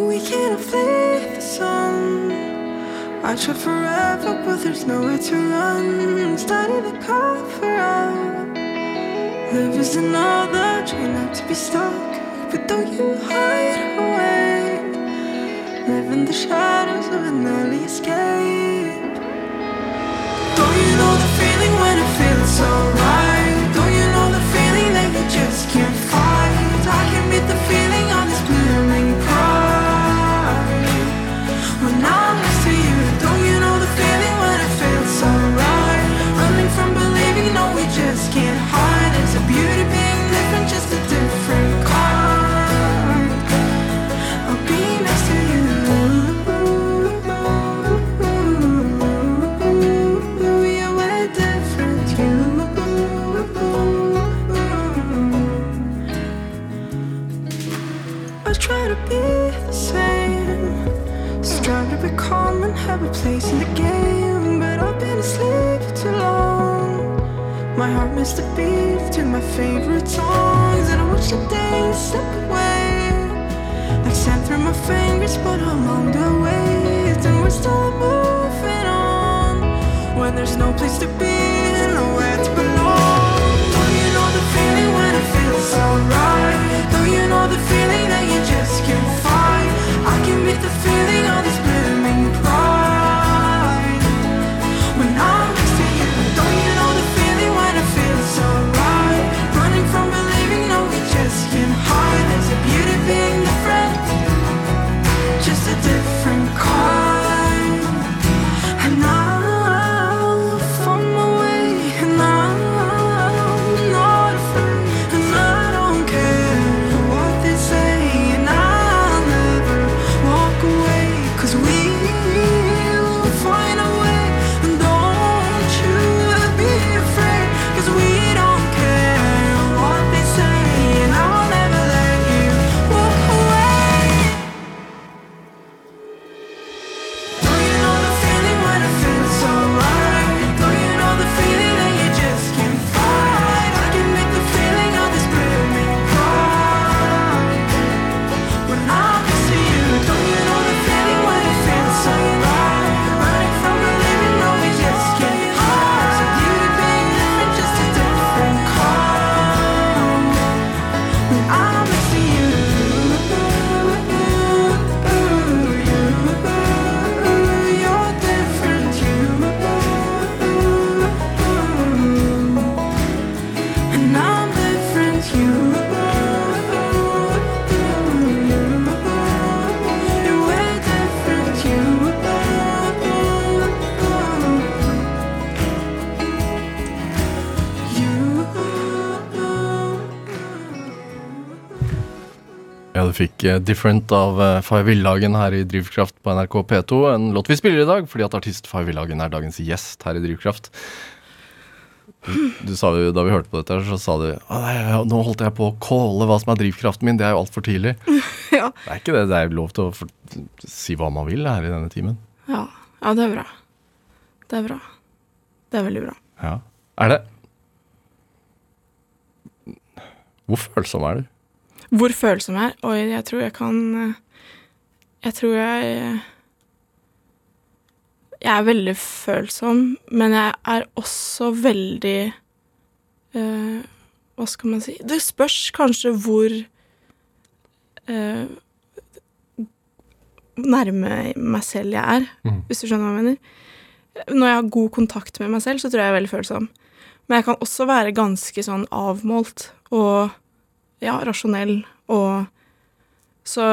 We can't flee the sun. I try forever, but there's nowhere to run. Starting to cover up. Live is another, try not to be stuck. But don't you hide away. Live in the shadows of an early escape. Don't you know the feeling when a place in the game, but I've been asleep too long. My heart missed a beat to my favorite songs, and I watch the days slip away. Like sand through my fingers, but along the way, and we're still moving on. When there's no place to be Ja, du fikk uh, 'Different' av uh, Fay Villhagen her i Drivkraft på NRK P2. En låt vi spiller i dag fordi at artist Fay Villhagen er dagens gjest her i Drivkraft. Du, du sa jo, Da vi hørte på dette, så sa du «Å, nei, nå holdt jeg på å calle hva som er drivkraften min. Det er jo altfor tidlig. Ja. Det er ikke det. Det er lov til å for, si hva man vil her i denne timen. Ja. ja, det er bra. Det er bra. Det er veldig bra. Ja. Er det Hvor følsom er du? Hvor følsom jeg er? Og jeg tror jeg kan eh, Jeg tror jeg eh, Jeg er veldig følsom, men jeg er også veldig uh, Hva skal man si Det spørs kanskje hvor uh, nærme meg selv jeg er, mm. hvis du skjønner hva jeg mener. Når jeg har god kontakt med meg selv, så tror jeg jeg er veldig følsom. Men jeg kan også være ganske sånn avmålt og ja, rasjonell og Så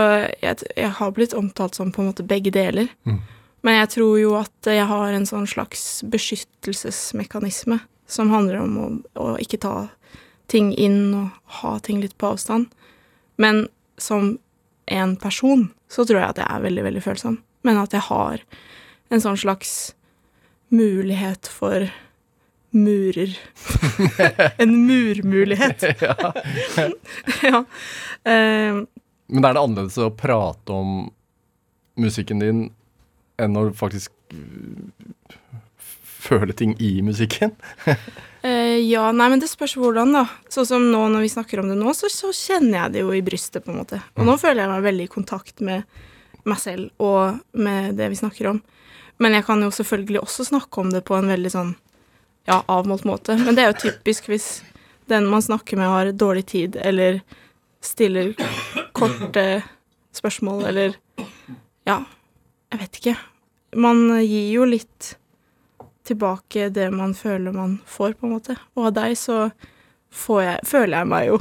jeg, jeg har blitt omtalt som på en måte begge deler. Mm. Men jeg tror jo at jeg har en sånn slags beskyttelsesmekanisme som handler om å, å ikke ta ting inn og ha ting litt på avstand. Men som en person så tror jeg at jeg er veldig, veldig følsom. Men at jeg har en sånn slags mulighet for murer. en murmulighet. ja. Uh, Men er det annerledes å prate om musikken din enn å faktisk øh, føle ting i musikken? eh, ja, nei, men det spørs hvordan, da. Sånn som nå når vi snakker om det nå, så, så kjenner jeg det jo i brystet, på en måte. Og nå føler jeg meg veldig i kontakt med meg selv og med det vi snakker om. Men jeg kan jo selvfølgelig også snakke om det på en veldig sånn ja, avmålt måte. Men det er jo typisk hvis den man snakker med, har dårlig tid, eller stiller korte spørsmål, eller ja, jeg vet ikke. Man gir jo litt tilbake det man føler man får, på en måte. Og av deg så får jeg, føler jeg meg jo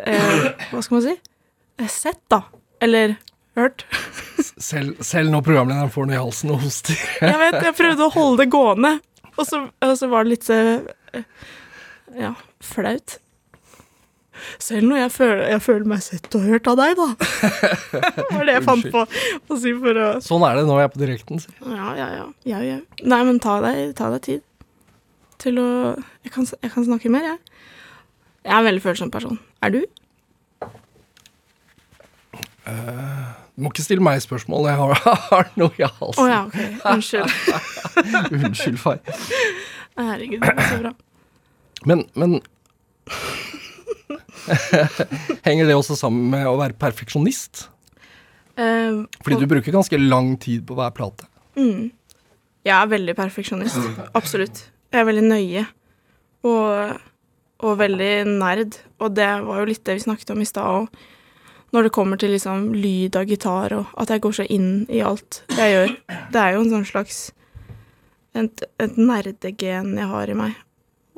eh, Hva skal man si? Sett, da. Eller hørt. Selv, selv når programlederen får noe i halsen og hoster. Jeg vet, jeg prøvde å holde det gående, og så, og så var det litt eh, Ja, flaut. Selv når jeg føler, jeg føler meg sett og hørt av deg, da. Det var det jeg fant på å si for å Sånn er det når jeg er på direkten. Så. Ja, ja, ja. ja, ja. Nei, men ta deg, ta deg tid til å jeg kan, jeg kan snakke mer, jeg. Jeg er en veldig følsom person. Er du? Du må ikke stille meg spørsmål, jeg har, har noe i Å oh, ja, ok. Unnskyld. Unnskyld, far. Herregud, det var så bra. Men, men Henger det også sammen med å være perfeksjonist? Uh, Fordi du bruker ganske lang tid på hver plate. Mm. Jeg er veldig perfeksjonist. Absolutt. Jeg er veldig nøye. Og, og veldig nerd. Og det var jo litt det vi snakket om i stad òg. Når det kommer til liksom lyd av gitar, og at jeg går så inn i alt jeg gjør. Det er jo en sånn slags et, et nerdegen jeg har i meg.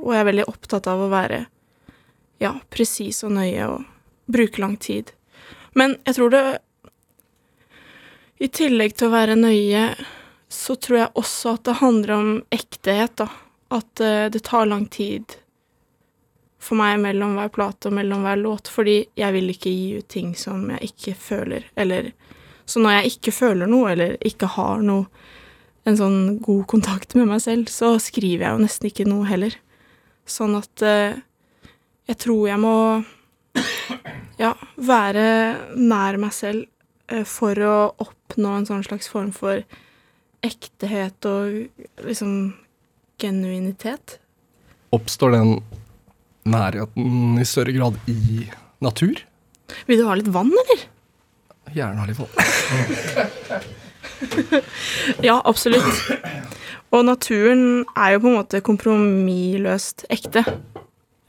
Og jeg er veldig opptatt av å være ja, presis og nøye og bruke lang tid. Men jeg tror det I tillegg til å være nøye så tror jeg også at det handler om ektehet, da. At eh, det tar lang tid for meg mellom hver plate og mellom hver låt, fordi jeg vil ikke gi ut ting som jeg ikke føler, eller Så når jeg ikke føler noe, eller ikke har noe en sånn god kontakt med meg selv, så skriver jeg jo nesten ikke noe heller. Sånn at eh, jeg tror jeg må ja, være nær meg selv eh, for å oppnå en sånn slags form for ektehet og liksom genuinitet. Oppstår den nærheten i større grad i natur? Vil du ha litt vann, eller? Gjerne ha litt vann. Ja, absolutt. Og naturen er jo på en måte kompromissløst ekte.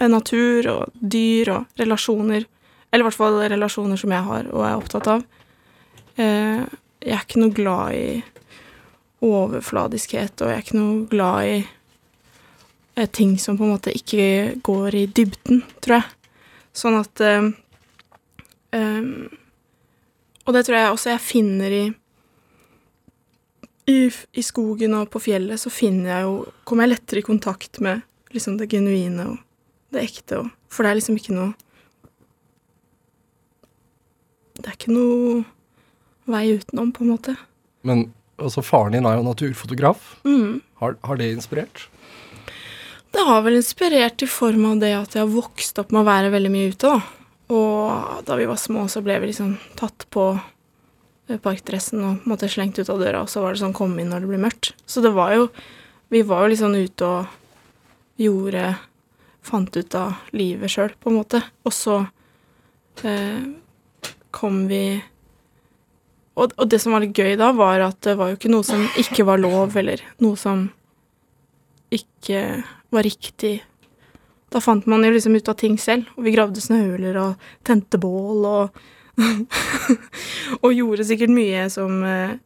Natur og dyr og relasjoner, eller i hvert fall relasjoner som jeg har og er opptatt av. Eh, Jeg er ikke noe glad i overfladiskhet, og jeg er ikke noe glad i ting som på en måte ikke går i dybden, tror jeg. Sånn at um, eh, Og det tror jeg også jeg finner i i, I skogen og på fjellet så finner jeg jo Kommer jeg lettere i kontakt med liksom det genuine og det ekte og For det er liksom ikke noe Det er ikke noe vei utenom, på en måte. Men altså, faren din er jo naturfotograf. Mm. Har, har det inspirert? Det har vel inspirert i form av det at jeg har vokst opp med å være veldig mye ute, da. Og da vi var små, så ble vi liksom tatt på eh, parkdressen og måtte slengt ut av døra, og så var det sånn kom inn når det blir mørkt. Så det var jo Vi var jo sånn ute og gjorde Fant ut av livet sjøl, på en måte. Og så eh, kom vi og, og det som var litt gøy da, var at det var jo ikke noe som ikke var lov, eller noe som ikke var riktig. Da fant man jo liksom ut av ting selv, og vi gravde snøhuler og tente bål og Og gjorde sikkert mye som eh,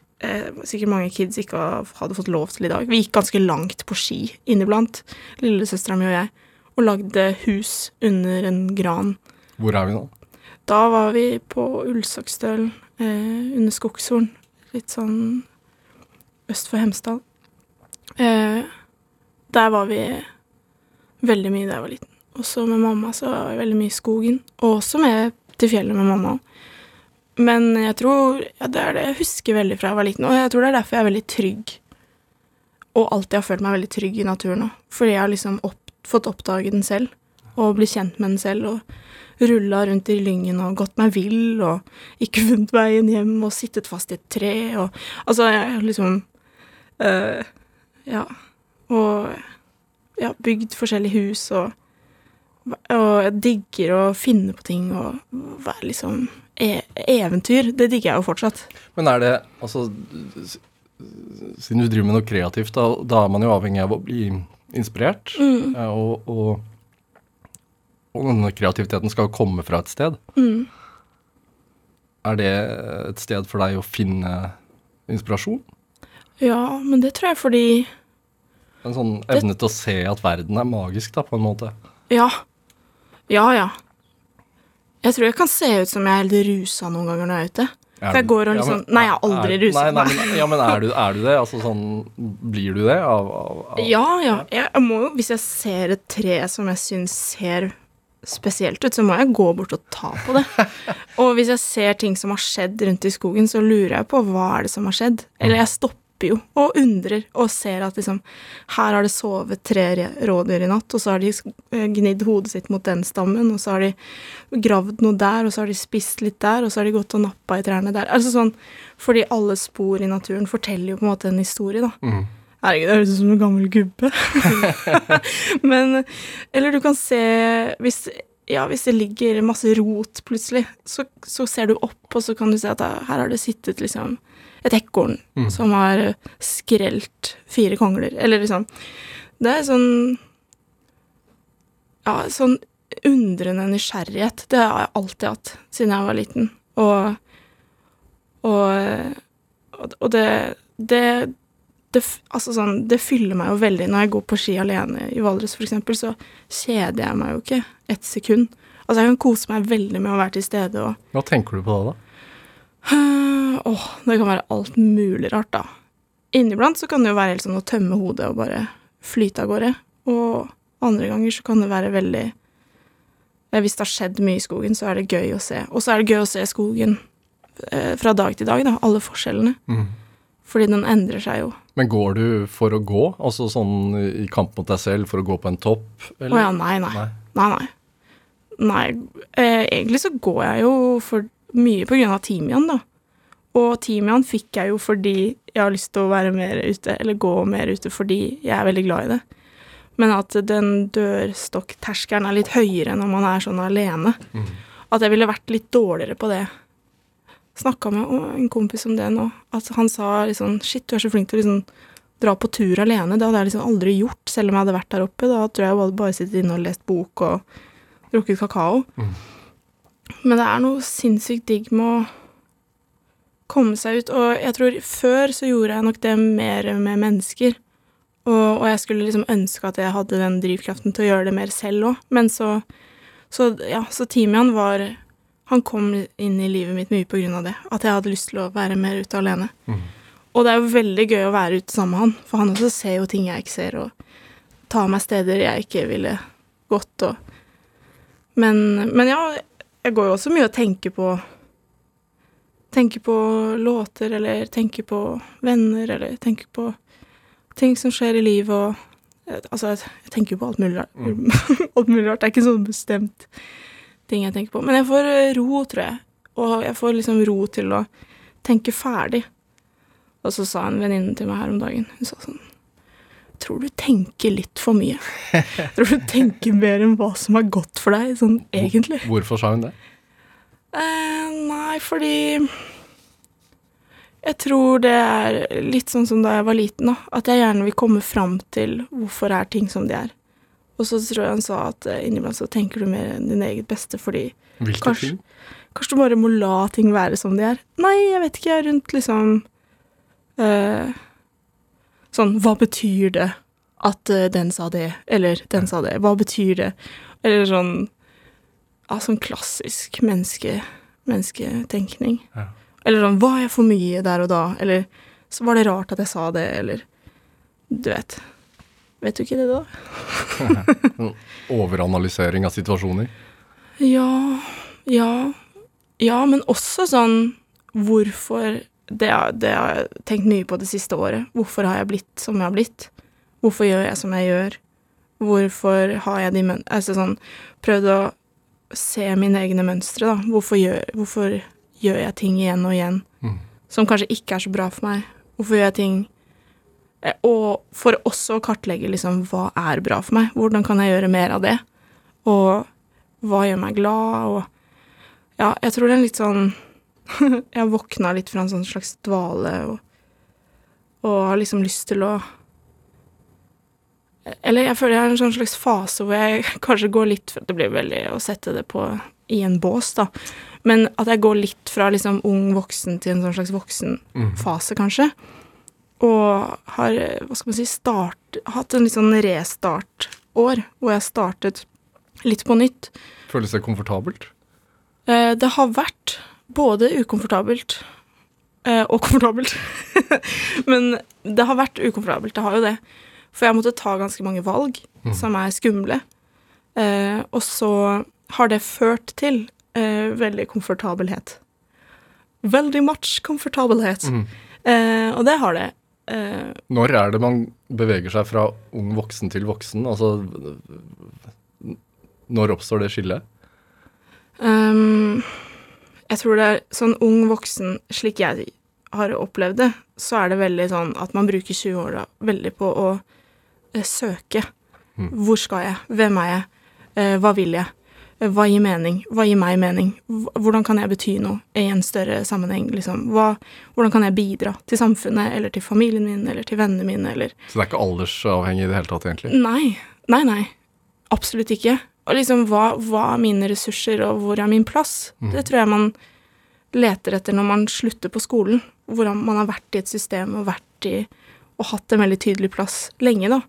sikkert mange kids ikke hadde fått lov til i dag. Vi gikk ganske langt på ski inniblant, lillesøstera mi og jeg, og lagde hus under en gran. Hvor er vi nå? Da var vi på Ulsakstølen eh, under Skogshorn, litt sånn øst for Hemsedal. Eh, der var vi veldig mye da jeg var liten. Også med mamma så var jeg veldig mye i skogen, og også med til fjellet med mamma. Men jeg tror ja, det er det jeg husker veldig fra jeg var liten, og jeg tror det er derfor jeg er veldig trygg. Og alltid har følt meg veldig trygg i naturen òg, fordi jeg har liksom opp, fått oppdage den selv, og bli kjent med den selv, og rulla rundt i lyngen og gått meg vill, og ikke funnet veien hjem, og sittet fast i et tre, og altså, jeg liksom øh, Ja. Og ja, bygd forskjellige hus, og, og jeg digger å finne på ting og være liksom e Eventyr, det digger jeg jo fortsatt. Men er det Altså, siden du driver med noe kreativt, da, da er man jo avhengig av å bli inspirert. Mm. Og, og, og denne kreativiteten skal komme fra et sted. Mm. Er det et sted for deg å finne inspirasjon? Ja, men det tror jeg fordi En sånn evne til å se at verden er magisk, da, på en måte. Ja. Ja, ja. Jeg tror jeg kan se ut som jeg er helt rusa noen ganger når jeg er ute. Er For jeg går og ja, liksom men- Nei, jeg har aldri er- ruset meg. men, Ja, men er du, er du det? Altså sånn Blir du det av, av, av Ja, ja. Jeg må jo, hvis jeg ser et tre som jeg syns ser spesielt ut, så må jeg gå bort og ta på det. Og hvis jeg ser ting som har skjedd rundt i skogen, så lurer jeg på hva er det som har skjedd. Eller jeg stopper nipper jo og undrer og ser at liksom her har det sovet tre re- rådyr i natt, og så har de eh, gnidd hodet sitt mot den stammen, og så har de gravd noe der, og så har de spist litt der, og så har de gått og nappa i trærne der. Altså sånn, fordi alle spor i naturen forteller jo på en måte en historie, da. Mm. Herregud, det høres ut som en gammel gubbe. Men Eller du kan se hvis, ja, hvis det ligger masse rot plutselig, så, så ser du opp, og så kan du se at her har det sittet liksom et ekorn Mm. som har skrelt fire kongler, eller liksom Det er sånn Ja, sånn undrende nysgjerrighet. Det har jeg alltid hatt siden jeg var liten. Og Og, og det, det det, altså sånn, det fyller meg jo veldig når jeg går på ski alene i Valdres, eksempel, så kjeder jeg meg jo ikke et sekund. Altså, jeg kan kose meg veldig med å være til stede og Hva tenker du på da, da? Åh, det kan være alt mulig rart, da. Inniblant så kan det jo være helt sånn å tømme hodet og bare flyte av gårde. Og andre ganger så kan det være veldig eh, Hvis det har skjedd mye i skogen, så er det gøy å se. Og så er det gøy å se skogen eh, fra dag til dag, da. Alle forskjellene. Mm. Fordi den endrer seg jo. Men går du for å gå, altså sånn i kamp mot deg selv, for å gå på en topp? Å ja, nei, nei. Nei. Nei, nei. Nei, eh, egentlig så går jeg jo for mye av timian, da. Og timian fikk jeg jo fordi jeg har lyst til å være mer ute, eller gå mer ute fordi jeg er veldig glad i det. Men at den dørstokkterskelen er litt høyere når man er sånn alene. Mm. At jeg ville vært litt dårligere på det. Snakka med en kompis om det nå. At han sa liksom Shit, du er så flink til å liksom dra på tur alene. Det hadde jeg liksom aldri gjort, selv om jeg hadde vært der oppe. Da tror jeg jeg bare sittet inne og lest bok og drukket kakao. Mm. Men det er noe sinnssykt digg med å komme seg ut. Og jeg tror før så gjorde jeg nok det mer med mennesker. Og, og jeg skulle liksom ønske at jeg hadde den drivkraften til å gjøre det mer selv òg. Men så, så ja, så Timian var Han kom inn i livet mitt mye på grunn av det. At jeg hadde lyst til å være mer ute alene. Mm. Og det er jo veldig gøy å være ute sammen med han, for han også ser jo ting jeg ikke ser, og tar meg steder jeg ikke ville gått, og Men, men ja, jeg går jo også mye og tenker på Tenker på låter, eller tenker på venner, eller tenker på ting som skjer i livet, og Altså, jeg, tenker jo på alt mulig rart. alt mulig rart. Det er ikke sånn bestemt ting jeg tenker på. Men jeg får eh, ro, tror jeg. Og jeg får liksom ro til å tenke ferdig. Og så sa en venninne til meg her om dagen Hun sa sånn Tror du tenker litt for mye? Jeg Tror du tenker mer enn hva som er godt for deg, sånn egentlig? Hvorfor sa hun det? Eh, nei, fordi Jeg tror det er litt sånn som da jeg var liten, da. At jeg gjerne vil komme fram til hvorfor er ting som de er. Og så tror jeg han sa at innimellom inniblant så tenker du mer enn din eget beste fordi Hvilke Kanskje- ting? Kanskje du bare må la ting være som de er. Nei, jeg vet ikke, rundt liksom eh, Sånn, hva betyr det at eh, den sa det, eller den sa det? Hva betyr det? Eller sånn Ja, sånn klassisk menneske, mennesketenkning. Ja. Eller sånn Var jeg for mye der og da? Eller så var det rart at jeg sa det, eller Du vet. Vet du ikke det, da? Overanalysering av situasjoner? Ja, ja, ja, men også sånn hvorfor det, det har jeg tenkt mye på det siste året. Hvorfor har jeg blitt som jeg har blitt? Hvorfor gjør jeg som jeg gjør? Hvorfor har jeg de møn... Altså sånn Prøvd å se mine egne mønstre, da. Hvorfor gjør, hvorfor gjør jeg ting igjen og igjen Mm. som kanskje ikke er så bra for meg? Hvorfor gjør jeg ting Eh, Og for også å kartlegge liksom hva er bra for meg? Hvordan kan jeg gjøre mer av det? Og hva gjør meg glad, og Ja, jeg tror det er litt sånn Jeg har våkna litt fra en sånn slags dvale og, og har liksom lyst til å Eller jeg føler jeg i en sånn slags fase hvor jeg kanskje går litt Det blir veldig å sette det på i en bås, da. Men at jeg går litt fra liksom ung voksen til en sånn slags voksenfase, Mm. kanskje. Og har, hva skal man si, start, hatt en litt sånn restartår, hvor jeg startet litt på nytt. Føles det komfortabelt? Eh, Det har vært både ukomfortabelt eh, og komfortabelt. Men det har vært ukomfortabelt, det har jo det. For jeg måtte ta ganske mange valg Mm. som er skumle. Eh, og så har det ført til eh, veldig komfortabelhet. Veldig much komfortabelhet. Mm. Eh, og det har det. Eh, Når er det man beveger seg fra ung voksen til voksen? Altså Når oppstår det skillet? ehm, jeg tror det er sånn ung voksen, slik jeg har opplevd det, så er det veldig sånn at man bruker 20 år da, veldig på å eh, søke. Hvor skal jeg? Hvem er jeg? Eh, hva vil jeg? Eh, hva gir mening? Hva gir meg mening? Hvordan kan jeg bety noe i en større sammenheng? Liksom? Hva, hvordan kan jeg bidra til samfunnet, eller til familien min, eller til vennene mine, eller Så det er ikke aldersavhengig i det hele tatt, egentlig? Nei. Nei, nei. Absolutt ikke. Og liksom, hva, hva er mine ressurser, og hvor er min plass? Det tror jeg man leter etter når man slutter på skolen. Hvordan man har vært i et system og vært i Og hatt en veldig tydelig plass lenge, da.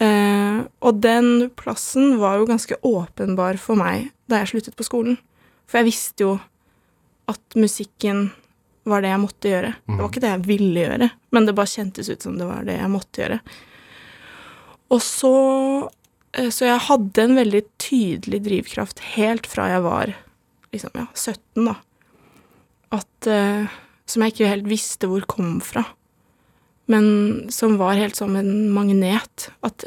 Eh, og den plassen var jo ganske åpenbar for meg da jeg sluttet på skolen. For jeg visste jo at musikken var det jeg måtte gjøre. Det var ikke det jeg ville gjøre, men det bare kjentes ut som det var det jeg måtte gjøre. Og så Så jeg hadde en veldig tydelig drivkraft helt fra jeg var liksom, ja, 17, da. At eh, Som jeg ikke helt visste hvor kom fra. Men som var helt som en magnet. At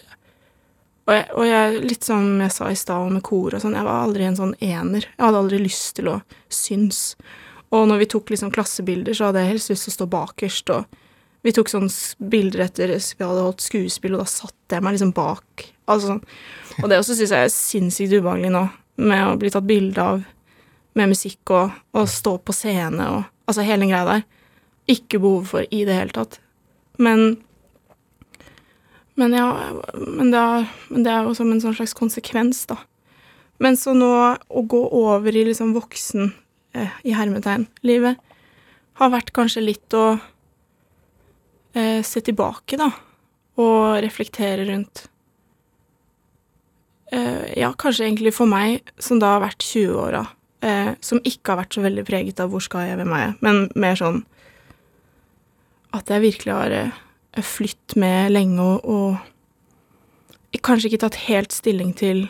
Og jeg, og jeg litt som jeg sa i stad med kor og sånn, jeg var aldri en sånn ener. Jeg hadde aldri lyst til å synes. Og når vi tok liksom klassebilder, så hadde jeg helst lyst til å stå bakerst, og vi tok sånne bilder etter vi hadde holdt skuespill, og da satte jeg meg liksom bak. Altså, sånn. og det også syns jeg er sinnssykt ubehagelig nå, med å bli tatt bilde av med musikk og, og stå på scene og Altså hele den greia der. Ikke behov for i det hele tatt. Men Men ja, men det, er, men det er jo som en sånn slags konsekvens, da. Men så nå å gå over i liksom voksen, eh, i hermetegn, livet, har vært kanskje litt å eh, se tilbake, da, og reflektere rundt Ja, kanskje egentlig for meg, som da har vært 20-åra, eh, som ikke har vært så veldig preget av hvor skal jeg, hvem er jeg, men mer sånn at jeg virkelig har eh, flytt med lenge og, og kanskje ikke tatt helt stilling til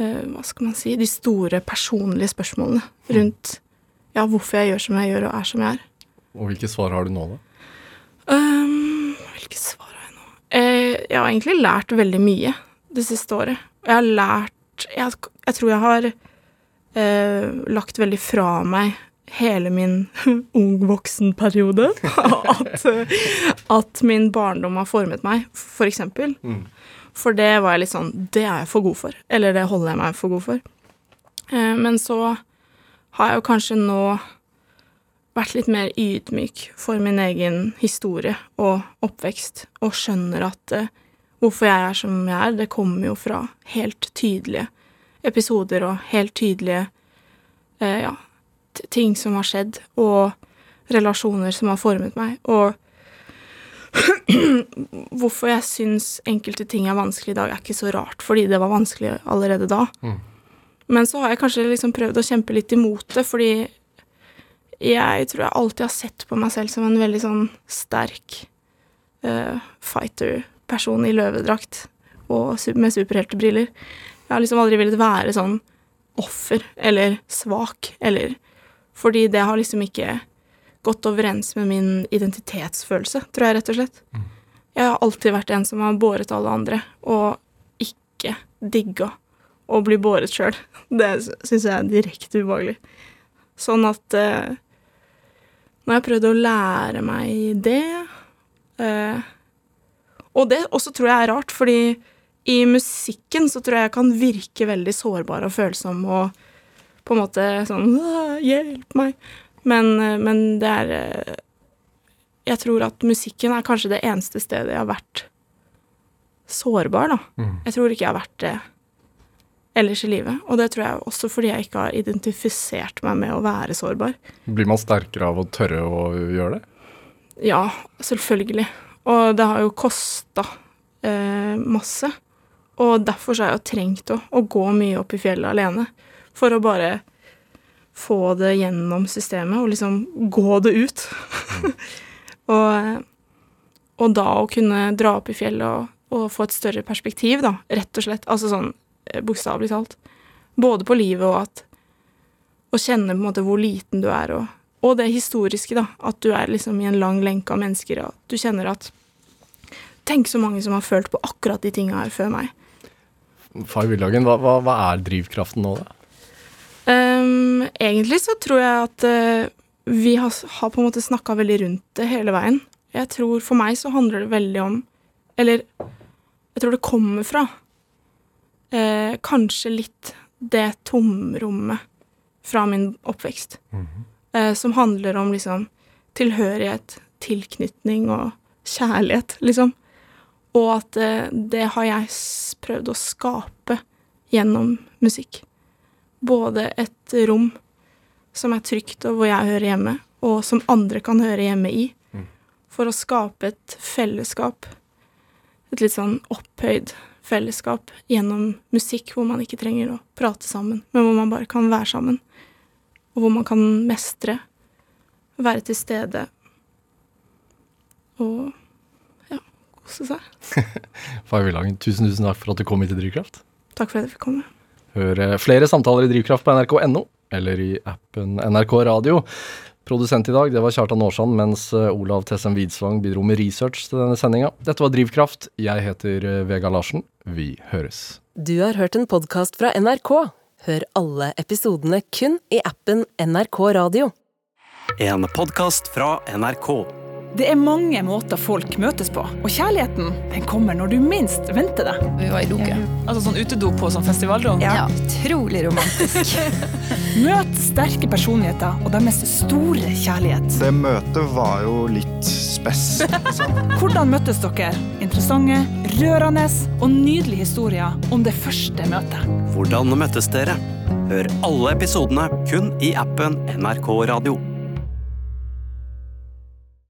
eh, hva skal man si, de store personlige spørsmålene rundt ja, hvorfor jeg gjør som jeg gjør og er som jeg er. Og hvilke svar har du nå, da? Um, hvilke svar har jeg nå? Eh, jeg har egentlig lært veldig mye det siste året. Jeg har lært Jeg, jeg tror jeg har eh, lagt veldig fra meg hele min ung voksen-periode. at, eh, at min barndom har formet meg, for eksempel. For det var jeg litt sånn Det er jeg for god for. Eller det holder jeg meg for god for. Eh, men så har jeg jo kanskje nå vært litt mer ydmyk for min egen historie og oppvekst, og skjønner at eh, hvorfor jeg er som jeg er, det kommer jo fra helt tydelige episoder og helt tydelige eh, ja, ting som har skjedd, og relasjoner som har formet meg, og hvorfor jeg syns enkelte ting er vanskelig i dag, er ikke så rart, fordi det var vanskelig allerede da. Men så har jeg kanskje liksom prøvd å kjempe litt imot det, fordi jeg tror jeg alltid har sett på meg selv som en veldig sånn sterk eh, fighter-person i løvedrakt og med superheltebriller. Jeg har liksom aldri villet være sånn offer eller svak, eller Fordi det har liksom ikke gått overens med min identitetsfølelse, tror jeg rett og slett. Jeg har alltid vært en som har båret alle andre, og ikke digga å bli båret sjøl. Det syns jeg er direkte ubehagelig. Sånn at eh, når jeg prøvde å lære meg det. Eh, og det også tror jeg er rart, fordi i musikken så tror jeg jeg kan virke veldig sårbar og følsom og på en måte sånn Hjelp meg. Men, eh, men det er eh, Jeg tror at musikken er kanskje det eneste stedet jeg har vært sårbar, da. Jeg tror ikke jeg har vært det ellers i livet. Og det tror jeg også fordi jeg ikke har identifisert meg med å være sårbar. Blir man sterkere av å tørre å gjøre det? Ja, selvfølgelig. Og det har jo kosta eh, masse. Og derfor så har jeg jo trengt å, å gå mye opp i fjellet alene. For å bare få det gjennom systemet, og liksom gå det ut. og, og da å kunne dra opp i fjellet og, og få et større perspektiv, da, rett og slett. Altså sånn eh, bokstavelig talt. Både på livet og at Å kjenne på en måte hvor liten du er, og og det historiske, da. At du er liksom i en lang lenke av mennesker, og du kjenner at Tenk så mange som har følt på akkurat de tinga her før meg. Far Villhagen, hva, hva, hva er drivkraften nå, da? Um, egentlig så tror jeg at uh, vi har, har på en måte snakka veldig rundt det hele veien. Jeg tror For meg så handler det veldig om Eller jeg tror det kommer fra uh, kanskje litt det tomrommet fra min oppvekst. Eh, som handler om liksom tilhørighet, tilknytning og kjærlighet, liksom. Og at eh, det har jeg prøvd å skape gjennom musikk. Både et rom som er trygt og hvor jeg hører hjemme, og som andre kan høre hjemme i. For å skape et fellesskap. Et litt sånn opphøyd fellesskap gjennom musikk, hvor man ikke trenger å prate sammen, men hvor man bare kan være sammen. Og hvor man kan mestre, være til stede og ja, kose seg. Far Villhagen, tusen, tusen takk for at du kom hit til Drivkraft. Takk for at jeg fikk komme. Hør eh, flere samtaler i Drivkraft på nrk.no, eller i appen NRK Radio. Produsent i dag det var Kjartan Aarsand, mens eh, Olav Tessem Widsvang bidro med research til denne sendinga. Dette var Drivkraft. Jeg heter eh, Vega Larsen. Vi høres. Du har hørt en podkast fra NRK. Hør alle episodene kun i appen NRK Radio. En podkast fra NRK. Det er mange måter folk møtes på, og kjærligheten den kommer når du minst venter det. Vi var i loke. Altså sånn utedo på sånn festivalrom? Ja, utrolig romantisk. Møt sterke personligheter og deres store kjærlighet. Det møtet var jo litt spess. Liksom. Hvordan møttes dere? Interessante, rørende og nydelige historier om det første møtet. Hvordan møttes dere? Hør alle episodene kun i appen NRK Radio.